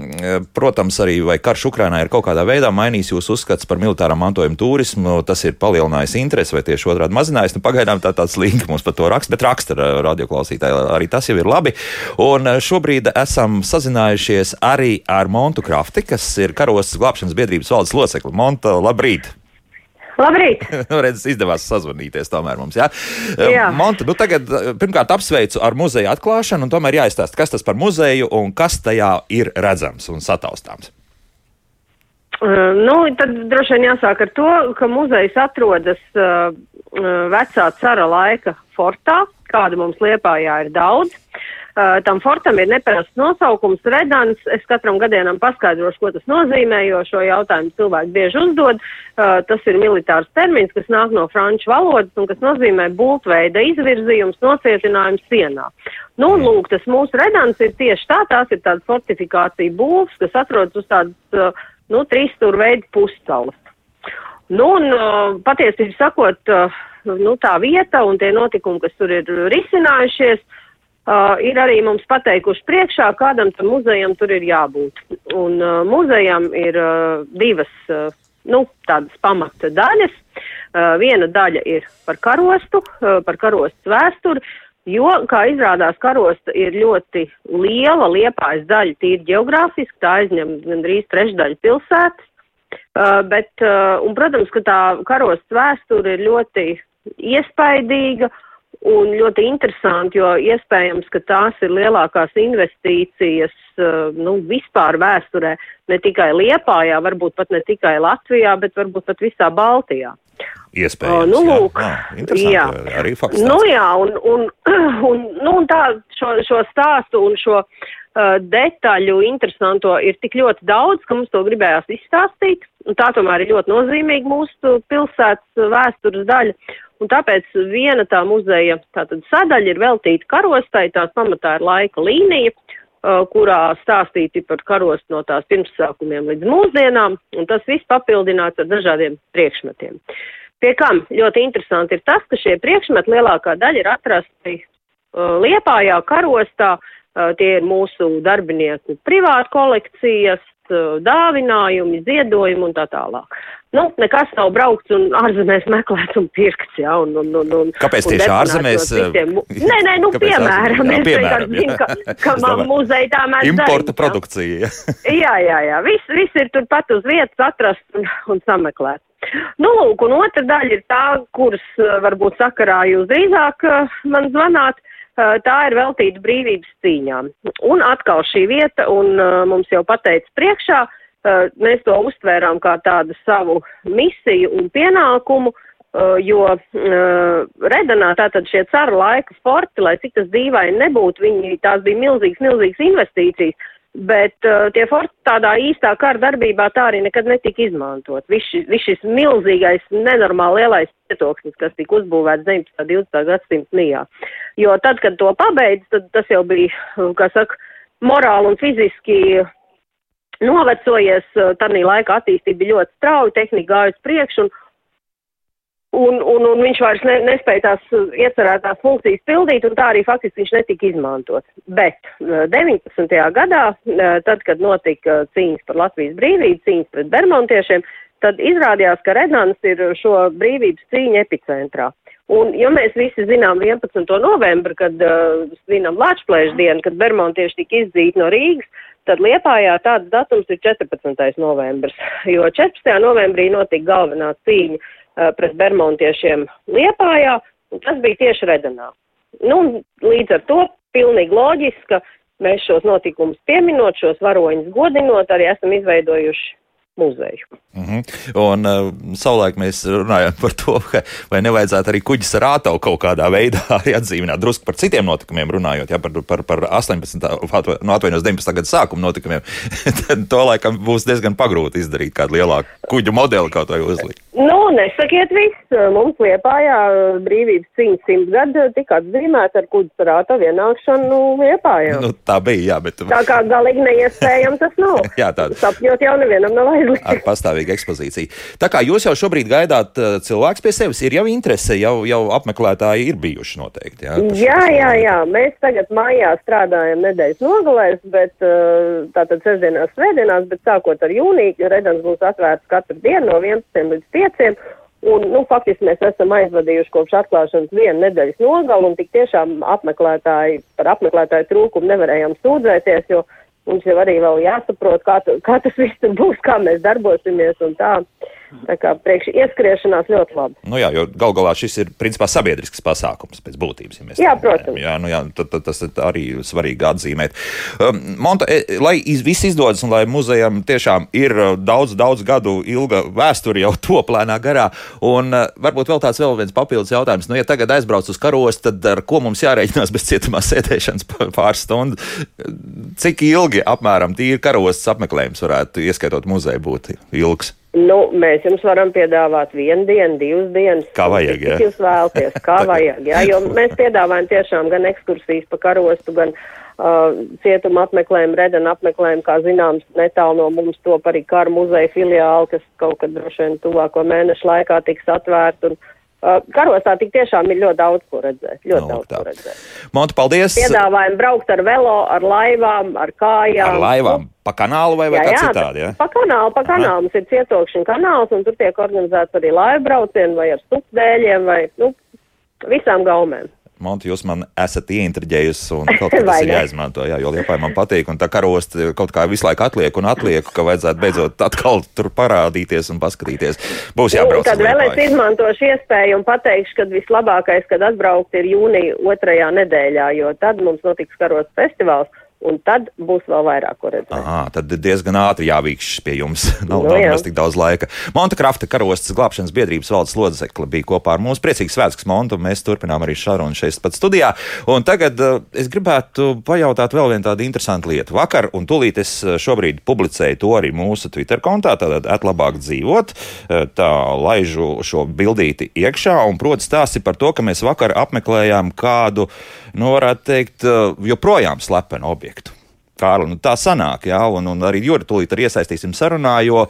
protams, arī vai karš Ukrainā ir kaut kādā veidā mainījis jūsu uzskats par militārā mantojuma turismu, tas ir palielinājis interesi vai tieši otrādi mazinājis. Nu, pagaidām tā tāds link mums par to raksta, bet raksta radioklausītāji arī tas jau ir labi. Un šobrīd esam sazinājušies arī ar Montu Krafti, kas ir karostas glābšanas biedrības valdes locekli. Monta, labrīt! Labrīt! Redz, izdevās sazvanīties tomēr mums. Jā, jā. Monta, nu tagad pirmkārt apsveicu ar muzeja atklāšanu, un tomēr jāizstāsta, kas tas par muzeju un kas tajā ir redzams un sataustāms. Uh, nu, tad droši vien jāsāk ar to, ka muzejs atrodas uh, vecā cara laika fortā, kāda mums Liepājā ir daudz. Uh, tam fortam ir neparasts nosaukums, redans. Es katram gadienam paskaidrošu, ko tas nozīmē, jo šo jautājumu cilvēki bieži uzdod. Uh, tas ir militārs termins, kas nāk no franču valodas un kas nozīmē būtveida izvirzījums, nocietinājums sienā. Nu, un lūk, tas mūsu redans ir tieši tā, tās ir tādas fortifikācija būvs, kas atrodas uz tādas, uh, nu, trīs stūra veidu puscelas. Nu, un uh, patiesībā sakot, uh, nu, tā vieta un tie notikumi, kas tur ir risinājušies, uh, Uh, ir arī mums pateikuši priekšā, kādam tam muzejam tur ir jābūt. Un uh, muzejam ir uh, divas, uh, nu, tādas pamata daļas. Uh, viena daļa ir par karostu, uh, par karostas vēsturi, jo, kā izrādās, karosta ir ļoti liela, liepājas daļa tīri geogrāfiski, tā aizņem gandrīz trešdaļu pilsētas. Uh, bet, uh, un, protams, ka tā karostas vēsture ir ļoti iespaidīga. Uh, Un ļoti interesanti, jo iespējams, ka tās ir lielākās investīcijas uh, nu, vispār vēsturē, ne tikai Liepājā, varbūt pat ne tikai Latvijā, bet varbūt pat visā Baltijā. Iespējams, uh, nu, lūk, jā, jā. arī fakts. Nu, jā, un, un, un, nu, un tā šo, šo stāstu un šo uh, detaļu interesanto ir tik ļoti daudz, ka mums to gribējās izstāstīt, tā tomēr ir ļoti nozīmīga mūsu pilsētas vēstures daļa. Un tāpēc viena tā muzeja tātad sadaļa ir veltīta karostai, tās pamatā ir laika līnija, uh, kurā stāstīti par karostu no tās pirmsākumiem līdz mūsdienām, un tas viss papildināts ar dažādiem priekšmetiem. Pie kam ļoti interesanti ir tas, ka šie priekšmeti lielākā daļa ir atrasti uh, Liepājā, karostā, uh, tie ir mūsu darbinieku privātu kolekcijas, dāvinājumi, ziedojumi un tā tālāk. Nu, nekas nav braukts un ārzemēs meklēts un pirkts, jā, un, un, un, un Kāpēc un tieši ārzemēs? Visiem, nē, nē, nu, Kāpēc piemēram? Jā, piemēram, vienkārši zinu, jā. ka, ka man muzeja tā mēs Importa darīt, jā. produkcija. Jā, jā, jā. Viss, viss ir turpat uz vietas atrast un, un sameklēt. Nu, lūk, un otra daļa ir tā, kuras eh, varbūt sakarā jūs drīzāk eh, man zvanāt. Tā ir veltīta brīvības cīņām. Un atkal šī vieta, un mums jau pateica priekšā, mēs to uztvērām kā tādu savu misiju un pienākumu, jo Redanā tātad šie cara laika forti, lai cik tas dīvaini nebūtu, viņi tās bija milzīgas, milzīgas investīcijas, bet uh, tie forti tādā īstā kara darbībā tā arī nekad netika izmantot. Viss vis šis milzīgais, nenormāli lielais cietoksnis, kas tika uzbūvēts 19. un 20. gadsimta mijā. Jo tad, kad to pabeidz, tad tas jau bija, uh, kā saka, morāli un fiziski novecojies, tādā laikā attīstība bija ļoti strauja, tehnika gāja uz priekšu, un, un, un, un viņš vairs ne, nespēja tās uh, iecerētās funkcijas pildīt, un tā arī faktiski viņš netika izmantots. Bet uh, 19. gadā, uh, tad, kad notika cīņas par Latvijas brīvību, cīņas pret bermontiešiem, tad izrādījās, ka Redans ir šo brīvības cīņu epicentrā. Un, ja mēs visi zinām 11. novembri, kad uh, svinam Latvijas dienu, kad bermontieši tika izdzīti no Rīgas, tad Liepājā tāds datums ir 14. novembris, jo 14. novembrī notika galvenā cīņa uh, pret bermontiešiem Liepājā, un tas bija tieši Redanā. Nu, līdz ar to pilnīgi loģiski, ka mēs šos notikumus pieminot, šos varoņus godinot, arī esam izveidojuši muzeju. Mm -hmm. Un uh, savulaik mēs runājām par to, ka vai nevajadzētu arī kuģis ar ātavu kaut kādā veidā arī atzīmēt, drusku par citiem notikumiem runājot, ja par, par, par 18. atva- no atvainojos 19. gada sākuma notikumiem. Tad to laikam būs diezgan pagrūti izdarīt kādu lielāku kuģu modeli kaut vai uzlikt. Nu, nesakiet viss. Mums Liepājā brīvības cīņas simts gadu tika atzīmēta ar kuģu parāta vienākšanu Liepājā. Nu, tā bija, jā, bet Tā kā galīgi neiespējams tas nav. Jā, tāda. Sapņot jau nevienam nav ar pastāvīgu ekspozīciju. Tā kā jūs jau šobrīd gaidāt uh, cilvēks pie sevis, ir jau interese, jau, jau apmeklētāji ir bijuši noteikti. Jā, Jā, jā, jā. Mēs tagad mājā strādājam nedēļas nogalēs, bet uh, tātad sestdienās, svētdienās, bet sākot ar jūniju, redams būs atvērts katru dienu no 11 līdz 5. Un, nu, faktiski mēs esam aizvadījuši kopš atklāšanas vienu nedēļas nogalu, un tik tiešām apmeklētāji, par apmeklētāju trūkumu nevarējām sūdzēties, jo mums jau arī vēl jāsaprot, kā, kā tas viss tur būs, kā mēs darbosimies un tā. Tā kā priekš ieskriešanās ļoti labi. Nu jā, jo gal galā šis ir principā sabiedrisks pasākums pēc būtības. Ja Jā, tā protams. Jā, nu jā, tad, tad, tas arī svarīgi atzīmēt. Um, Monta, e, lai iz, viss izdodas un lai muzejam tiešām ir uh, daudz, daudz gadu ilga vēsture jau top lēnā garā, un uh, varbūt vēl tāds vēl viens papildus jautājums. Nu, ja tagad aizbrauc uz karostu, tad ar ko mums jārēķinās bez cietumā sēdēšanas pāris stundu? Cik ilgi apmēram tīri karostas apmeklējums varētu, ieskaitot muzeju, būt ilgs? Nu, mēs jums varam piedāvāt vienu dienu, divas dienas. Kā vajag, jā. Jūs vēlaties, kā vajag, jā, jo mēs piedāvājam tiešām gan ekskursijas pa karostu, gan uh, cietuma apmeklējumu, redana apmeklējumu, kā zināms, netālu no mums top arī karu muzeja filiāli, kas kaut kad droši vien tuvāko mēnešu laikā tiks atvērta. Un, karostā tik tiešām ir ļoti daudz ko redzēt, ļoti Nu, daudz tā. ko redzēt. Monta, paldies! Piedāvājam braukt ar velo, ar laivām, ar kājām. Ar laivām pa kanālu vai, vai Jā, kā jā, citādi? Ja? pa kanālu, pa kanālu mums ir cietokšņa kanāls, un tur tiek organizēts arī laiva braucieni vai ar stupdēļiem vai, nu, visām gaumēm. Monti, jūs man esat ieintriģējusi, un kaut kas tas ir jāizmanto. Jā, jo liepai man patīk, un tā karosta kaut kā visu laiku atliek un atliek, ka vajadzētu beidzot atkal tur parādīties un paskatīties. Būs jābrauc. Tad vēl es izmantošu iespēju un pateikšu, ka vislabākais, kad atbraukt, ir jūnija otrajā nedēļā, jo tad mums notiks karos festivāls, un tad būs vēl vairāk ko redzēt. Aha, tad diezgan ātri jāvīkš pie jums. Nav, Nu nemaz tik daudz laika. Monta Krafta karostas glābšanas biedrības valdes locekle bija kopā ar mums. Priecīgs svētks, Monta. un Mēs turpinām arī sarunu šeit pat studijā. Un tagad uh, es gribētu pajautāt vēl vienu tādu interesantu lietu. Vakar, un tūlīt es uh, šobrīd publicēju to arī mūsu Twitter kontā, tātad atlabāk dzīvot. Uh, Tā laižu šo bildīti iekšā, un proti stāsti par to, ka mēs vakar apmeklējām kādu, nu, varētu teikt, joprojām slepenu objektu. Kārli, nu tā sanāk, jā, un, un arī Juri tūlīt arī iesaistīsim sarunā, jo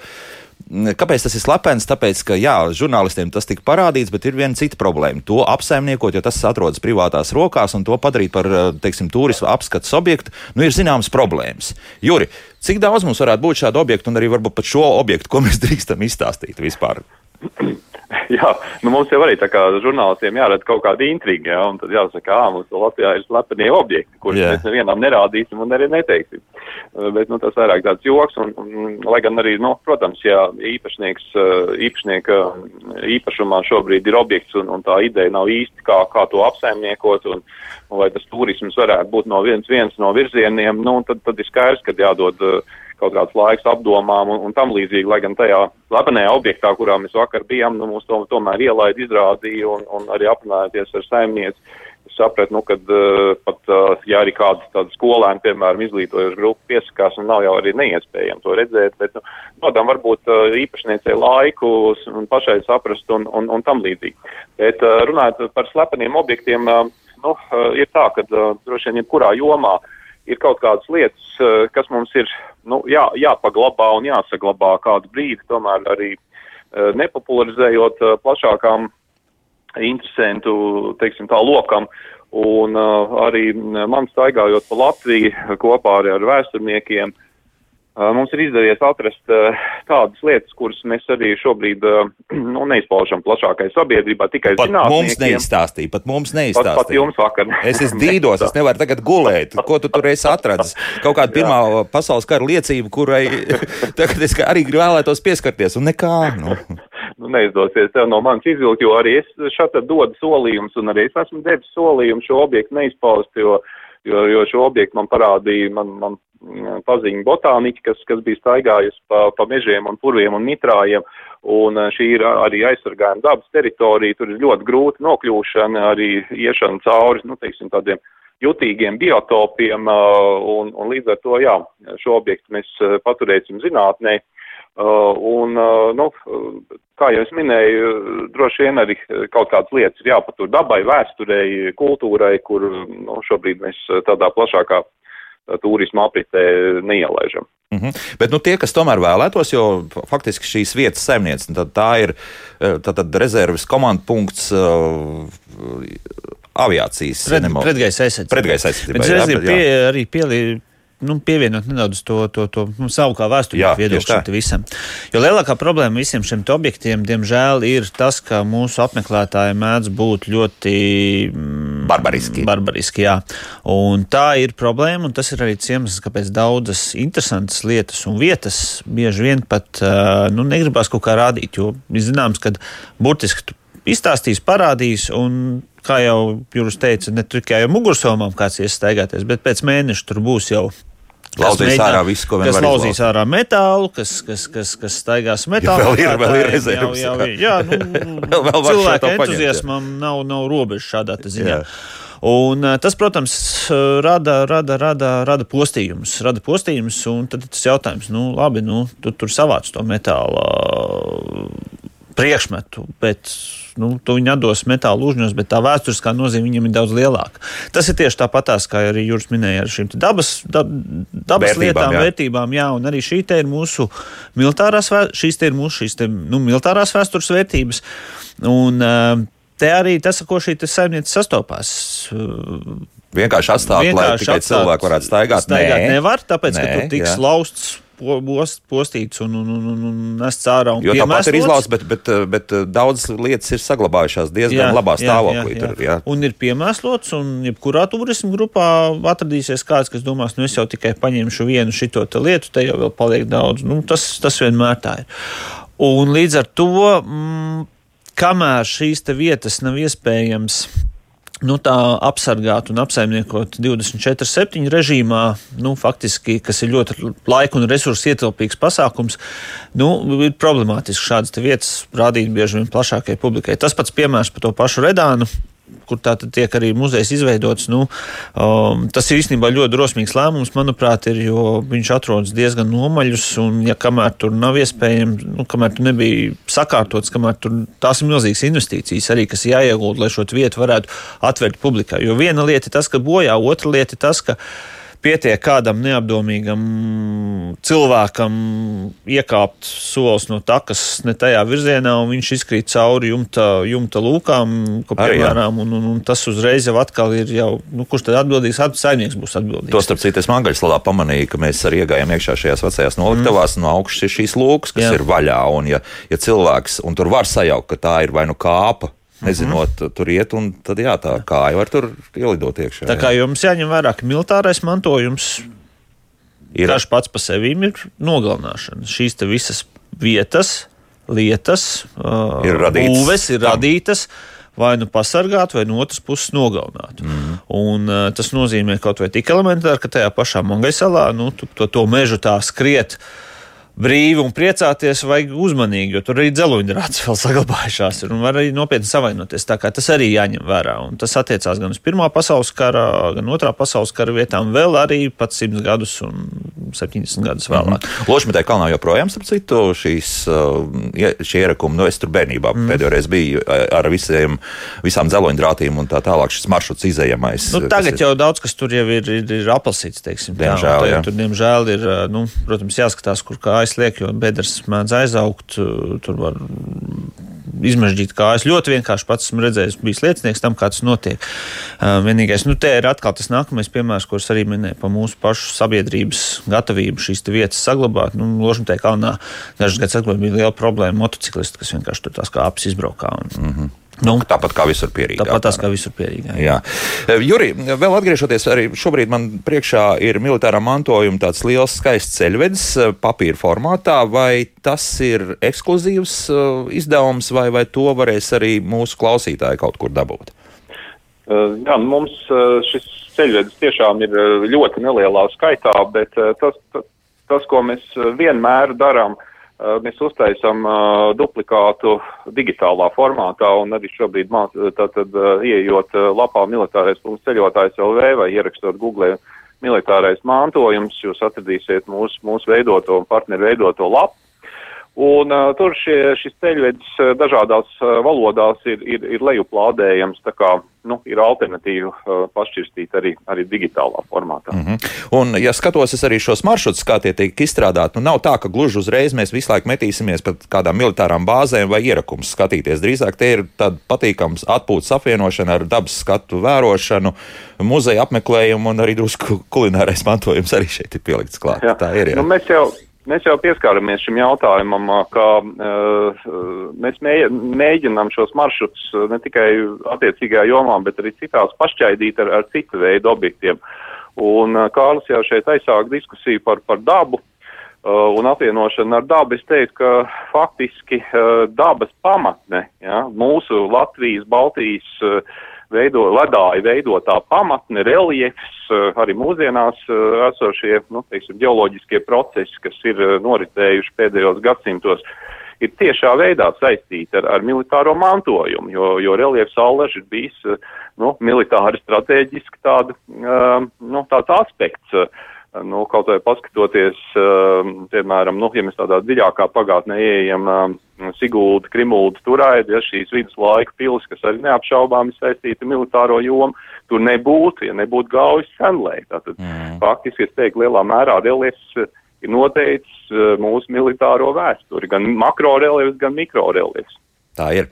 kāpēc tas ir slepens? Tāpēc, ka jā, žurnālistiem tas tika parādīts, bet ir viena cita problēma. To apsaimniekot, jo tas atrodas privātās rokās, un to padarīt par, teiksim, turismu apskates objektu, nu, ir zināmas problēmas. Juri, cik daudz mums varētu būt šādu objektu, un arī varbūt pat šo objektu, ko mēs drīkstam izstāstīt vispār? Jā, nu mums jau arī tā kā žurnālistiem jārada kaut kāda intriga, jā, un tad jāsaka, ā, mums Latvijā ir slepenie objekti, kurus yeah. mēs nevienam nerādīsim un arī neteiksim. Bet, nu, tas vairāk tāds joks, un, un lai gan arī, nu, protams, ja īpašnieks, īpašnieka īpašumā šobrīd ir objekts, un, un tā ideja nav īsti, kā, kā to apsaimniekot, un, un vai tas turisms varētu būt no viens, viens no virzieniem, nu, tad, tad ir skaidrs, ka jādod uh, kaut kāds laiks apdomām un, un tam līdzīgi, lai gan tajā slepenajā objektā, kurā mēs vakar bijām, nu, mums to, tomēr ielaid izrādīja un, un arī aprunājoties ar saimnieci. Sapratu, nu, kad uh, pat, uh, ja arī kāds tāds skolēni, piemēram, izglītojuši grupu piesakās, un nav jau arī neiespējami to redzēt, bet, nu, nodam varbūt uh, īpašniecei laiku un pašai saprast un, un, un tam līdzīgi. Bet uh, runājot par slepeniem objektiem, uh, nu, uh, ir tā, ka uh, droši vien jebkurā jomā uh, ir kaut kādas lietas, eh, kas mums ir nu, jā, jāpaglabā un jāsaglabā kādu brīdi, tomēr arī eh, nepopularizējot eh, plašākām interesantu, teiksim tā, lokam. Un uh, arī man staigājot pa Latviju kopā ar, ar vēsturniekiem, uh, Mums ir izdevies atrast tādas lietas, kuras mēs arī šobrīd nu, neizpaužam plašākai sabiedrībā, tikai pat mums neizstāstīja. Pat mums neizstāstīja. Pat, pat jums vakar. Es esmu dīdos, es nevaru tagad gulēt. Ko tu tur esi atradis? Kaut kāda pirmā pasaules kara liecība, kurai tagad es arī vēlētos pieskarties, un nekā. Nu. Nu, neizdosies tev no manis izvilkt, jo arī es šeit dodu solījumus, un arī es esmu devis solījumu šo objektu neizpaust, jo uh, jo, jo šo objektu man parādīja man, man mm, paziņa botāniķi, kas, kas bija staigājusi pa, pa mežiem un purviem un mitrājiem, un eh, šī ir arī aizsargājuma dabas teritorija, tur ir ļoti grūti nokļūšana, arī iešana cauri, nu, teiksim, tādiem jutīgiem biotopiem, eh, un, un līdz ar to, jā, šo objektu mēs eh, paturēsim zinātnē. Un, nu, kā jau es minēju, droši vien arī kaut kādas lietas ir jāpatur dabai, vēsturei, kultūrai, kur nu, šobrīd mēs tādā plašākā turisma apritē neielaižam. Mm -hmm. Bet nu, tie, kas tomēr vēlētos, jo faktiski šīs vietas saimniece, tad tā ir tā, tad rezerves komandu punkts. Uh, aviācijas Pret, pretgaisa aizsardzība. Pretgaisa aizsardzība. Bet, bet, jā. Pie, arī pie, nu, pievienot nedaudz to, to, to nu, savu kā vēsturnieku viedokli visam. Jo lielākā problēma visiem šiem objektiem, diemžēl, ir tas, ka mūsu apmeklētāji mēdz būt ļoti mm, barbariski. barbariski jā. un tā ir problēma, un tas ir arī iemesls, kāpēc daudzas interesantas lietas un vietas bieži vien pat nu, negribās kaut kā rādīt. Jo zināms, ka burtiski izstāstīs, parādīs, un kā jau Jūras teica, ne tikai ar mugursomām kāds iestaigāties, bet pēc mēneša tur būs jau Lauzīs ārā visu, ko viņš lauzīs izlaust. ārā metālu, kas, kas, kas, kas staigās metālā. Ja vēl ir, vēl ir rezerves. Jā, jā, nu, vēl, vēl cilvēka entuziasmam nav, nav robežu šādā ziņā. Jā. Un, tas, protams, rada, rada, rada, rada postījumus. Rada postījumus un tad tas jautājums, nu, labi, nu, tu tur savāc to metāla priekšmetu, bet nu, tu viņu atdos metāla uzņos, bet tā vēsturiskā nozīme viņam ir daudz lielāka. Tas ir tieši tāpatās, kā arī Juris minēja ar šīm dabas, dab, dabas vērtībām, lietām, jā. vērtībām, jā, un arī šī ir mūsu militārās, šīs ir mūsu šīs te, nu, militārās vēstures vērtības. Un, te arī tas, ko šī saimniece sastopās. Vienkārši atstāt, vienkārši lai tikai atstāt, cilvēki varētu staigāt. Staigāt Nē. nevar, tāpēc, Nē, ka tur tiks jā. lausts post, postīts un, un, un, un nests ārā. Jo tāpat ir izlausts, bet, bet, bet daudzas lietas ir saglabājušās diezgan jā, labā stāvoklī. Jā, jā, jā. Tur, jā. Un ir piemēslots, un jebkurā turismu grupā atradīsies kāds, kas domās, nu es jau tikai paņemšu vienu šito lietu, te jau vēl paliek daudz. Nu, tas, tas vienmēr tā ir. Un līdz ar to, mm, kamēr šīs vietas nav iespējams nu, tā apsargāt un apsaimniekot 24-7 režīmā, nu, faktiski, kas ir ļoti laika un resursu ietilpīgs pasākums, nu, ir problemātiski šādas vietas rādīt bieži vien plašākai publikai. Tas pats piemērs par to pašu Redānu kur tā tiek arī muzejs izveidots. Nu, um, tas ir īstenībā ļoti drosmīgs lēmums, manuprāt, ir, jo viņš atrodas diezgan nomaļus. Un, ja kamēr tur nav iespējams, nu, kamēr tur nebija sakārtots, kamēr tur tās ir milzīgas investīcijas arī, kas jāiegūt, lai šo vietu varētu atvērt publikai. Jo viena lieta ir tas, ka bojā, otra lieta ir tas, ka pietiek kādam neapdomīgam cilvēkam iekāpt solis no takas ne tajā virzienā, un viņš izkrīt cauri jumta, jumta lūkām, piemēram, un, un, un tas uzreiz jau atkal ir jau, nu, kurš tad atbildīgs, saimnieks būs atbildīgs. To starp citu es Mangaļslādā pamanīju, ka mēs arī iegājām iekšā šajās vecajās noliktavās, mm. no augšas ir šīs lūkas, kas Jā. ir vaļā, un ja, ja cilvēks, un tur var sajaukt, ka tā ir vai nu kāpa, nezinot, mm -hmm. tur iet, un tad jā, tā kāja var tur ielidot iekšā. Tā kā jā. jums jāņem vērā, ka militārais mantojums ir tas pats par sevi ir nogalināšana. Šīs visas vietas, lietas, ir radītas, būves ir radītas vai nu pasargāt, vai no otras puses nogalināt. Mm. Un, uh, tas nozīmē kaut vai tik elementāri, ka tajā pašā Mongaisalā nu, to, to mežu tā skriet. Uh, brīvi un priecāties, vajag uzmanīgi, jo tur arī dzeloņrādes vēl saglabājušās ir un var arī nopietni savainoties. Tā kā tas arī jāņem vērā. Un tas attiecās gan uz Pirmā pasaules kara, gan Otrā pasaules kara vietām, vēl arī pat 100 gadus un 70 gadus vēlāk. Mm -hmm. Lošmetē kalnā joprojām, starp citu, šīs, uh, šie ierakumi, nu es tur bērnībā mm. pēdējo reizi biju ar visiem, visām dzeloņdrātīm un tā tālāk šis maršruts izējamais. Nu, tagad ir... jau daudz, kas tur jau ir, ir, ir apelsīts, teiksim. Diemžēl, tā, jā. Tur, diemžēl ir, nu, protams, jāskatās, kur kājas kājas liek, jo bedres mēdz aizaugt. Tur var izmežģīt kājas. Ļoti vienkārši pats esmu redzējis, bijis liecinieks tam, kā tas notiek. Vienīgais, nu, te ir atkal tas nākamais piemērs, kurus arī minēju par mūsu pašu sabiedrības gatavību šīs vietas saglabāt. Nu, Ložmetē kalnā dažas gadus atpakaļ bija liela problēma motociklisti, kas vienkārši tur tās kāpes izbraukā. Un, mm -hmm. Nu, tāpat kā visur pierīgā. Tāpat tās kā visur pierīgā. Jā. Jā. Juri, vēl atgriežoties, arī šobrīd man priekšā ir militārā mantojuma tāds liels skaists ceļvedis papīra formātā. Vai tas ir ekskluzīvs izdevums, vai, vai to varēs arī mūsu klausītāji kaut kur dabūt? Jā, nu, mums šis ceļvedis tiešām ir ļoti nelielā skaitā, bet tas, tas, tas ko mēs vienmēr darām, Eh, mēs uztaisām uh, duplikātu digitālā formātā un arī šobrīd māt, tātad uh, ieejot uh, lapā militārais punkts ceļotājs LV vai ierakstot Google militārais mantojums, jūs atradīsiet mūsu, mūsu veidoto un partneru veidoto lapu. Un uh, tur šie, šis ceļvedis dažādās valodās ir, ir, ir lejuplādējams, tā kā nu, ir alternatīva uh, pašķirstīt arī, arī digitālā formātā. Mm -hmm. Un, ja skatos arī šos maršrutus, kā tie tiek izstrādāti, nu nav tā, ka gluži uzreiz mēs visu laiku metīsimies pat kādām militārām bāzēm vai ierakums skatīties. Drīzāk tie ir tādi patīkams atpūtas apvienošana ar dabas skatu vērošanu, muzeja apmeklējumu un arī drusku kulinārais mantojums arī šeit ir pielikts klāt. Jā. Tā ir. Jā. Nu, mēs jau pieskāramies šim jautājumam, ka uh, mēs mēģinām šos maršrutus ne tikai attiecīgajā jomā, bet arī citās pašķaidīt ar, ar citu veidu objektiem. Un uh, Kārlis jau šeit aizsāk diskusiju par, par dabu uh, un apvienošanu ar dabu. Es teiktu, ka faktiski uh, dabas pamatne, ja, mūsu Latvijas, Baltijas uh, veido, ledāja veidotā pamatne, reliefs, eh, arī mūsdienās eh, esošie, nu, teiksim, geoloģiskie procesi, kas ir eh, noritējuši pēdējos gadsimtos, ir tiešā veidā saistīti ar, ar militāro mantojumu, jo, jo reliefs Allaž ir bijis, nu, militāri strateģiski tāda, nu, tāds aspekts. Nu, kaut vai paskatoties, piemēram, nu, ja mēs tādā dziļākā pagātnē ieejam, Sigulda, Krimulda, Turaida, ja šīs viduslaika pilis, kas arī neapšaubām ir saistīta militāro jomu, tur nebūtu, ja nebūtu gaujas senlē. Tātad mm. faktiski, es teiktu, lielā mērā reliefs ir noteicis mūsu militāro vēsturi, gan makro reliefs, gan mikro reliefs. Tā ir.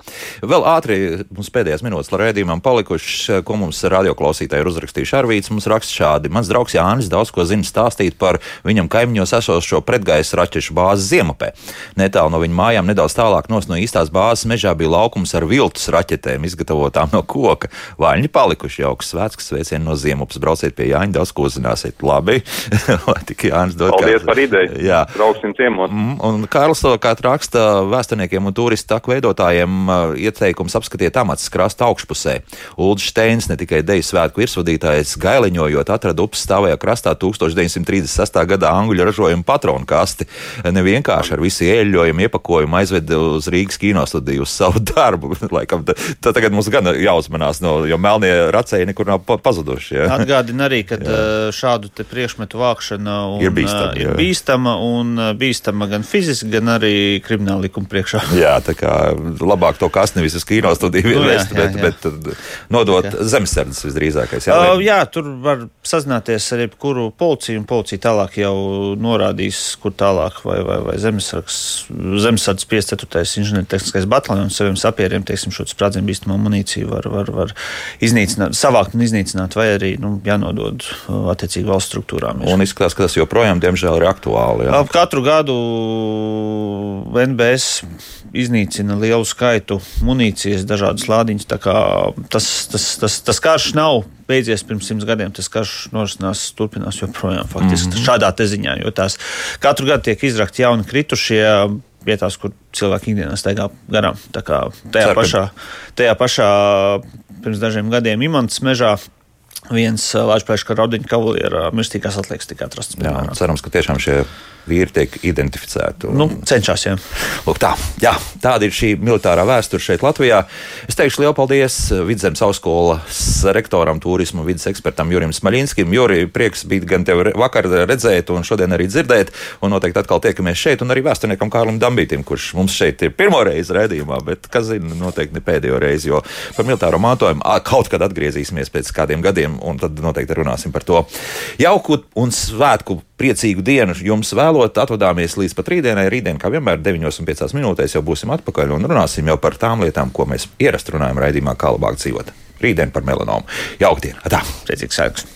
Vēl ātri mums pēdējās minūtes redzējumam palikušas, ko mums radioklausītāji ir uzrakstījuši. Arvīts mums raksta šādi. Mans draugs Jānis daudz ko zina stāstīt par viņam kaimiņos esošo pretgaisa raķešu bāzi Ziemapē. Netālu no viņa mājām, nedaudz tālāk no īstās bāzes mežā bija laukums ar viltus raķetēm, izgatavotām no koka. Vaļņi palikuši jauks svētks, sveicieni no Ziemupas. Brauciet pie Jāņa, daudz ko uzzināsiet. Labi, lai tik Jānis dod. Paldies kā... par ideju. Jā. Brauksim ciemos. Mm, un Kārls to kā raksta vēsturniekiem un turistu taku veidotājiem klausītājiem uh, ieteikums apskatiet amats krasta augšpusē. Ulrichs Steins, ne tikai deju svētku virsvadītājs, gailiņojot, atrada upes stāvajā krastā 1936. gadā angļu ražojumu patronu kasti. Ne vienkārši ar visu ieļojumu, iepakojumu aizveda uz Rīgas kinostudiju uz savu darbu. Laikam, tā, tagad mums gan jāuzmanās, no, jo melnie racēji nekur nav pazuduši. Ja? Atgādina arī, ka uh, šādu priekšmetu vākšana un, ir bīstama, uh, ir bīstama un bīstama gan fiziski, gan arī krimināla likuma priekšā. Jā, tā kā labāk to kasti nevis uz kino studiju Nu, vest, bet, jā. bet tad nodot zemesardzes visdrīzākais. Jā, Uh, jā, tur var sazināties ar jebkuru policiju, un policija tālāk jau norādīs, kur tālāk, vai, vai, vai zemesardzes zemesardzes 54. inženiertehniskais bataljons saviem sapieriem, teiksim, šo sprādzienu bīstamo munīciju var, var, var iznīcināt, savākt un iznīcināt, vai arī nu, jānodod uh, attiecīgi valsts struktūrām. Un izskatās, ka tas joprojām, diemžēl, ir aktuāli. Jā. Katru gadu NBS iznīcina lielu skaitu munīcijas, dažādas lādiņas. Tas, tas, tas, tas karš nav beidzies pirms simts gadiem. Tas karš norisinās, turpinās joprojām faktiski mm -hmm. šādā ziņā, jo tās katru gadu tiek izrakti jauni kritušie. Vietās, kur cilvēki ikdienā staigā garām. Tā kā tajā Ceru, ka- pašā, tajā pašā pirms dažiem gadiem Imants mežā viens Latvijas raudiņu kavalieru mirstīgās atliekas tika atrastas. Jā, cerams, ka tiešām šie vīri tiek identificēti. Un, Nu, cenšas, jā. Lūk, tā, jā, tāda ir šī militārā vēsture šeit, Latvijā. Es teikšu lielu paldies Vidzemes augstskolas rektoram, turismu vidas ekspertam Jurim Smaļinskim. Juri, prieks bija gan tevi vakar redzēt, un šodien arī dzirdēt. Un noteikti atkal tiekamies šeit, un arī vēsturniekam Kārlim Dambītim, kurš mums šeit ir pirmo reizi redzījumā, bet, kas zina, noteikti ne pēdējo reizi, jo par militāro mantojumu kaut kad atgriezīsimies pēc kādiem gadiem, un tad noteikti runāsim par to. Jauku un svētku priecīgu dienu jums vēlot, atvadāmies līdz pat rītdienai. Rītdien, kā vienmēr, 9,5 minūtēs jau būsim atpakaļ un runāsim jau par tām lietām, ko mēs ierasti runājam raidījumā, kā labāk dzīvot. Rītdien par melanomu. Jauktdien! Tā! Priecīgs sēks!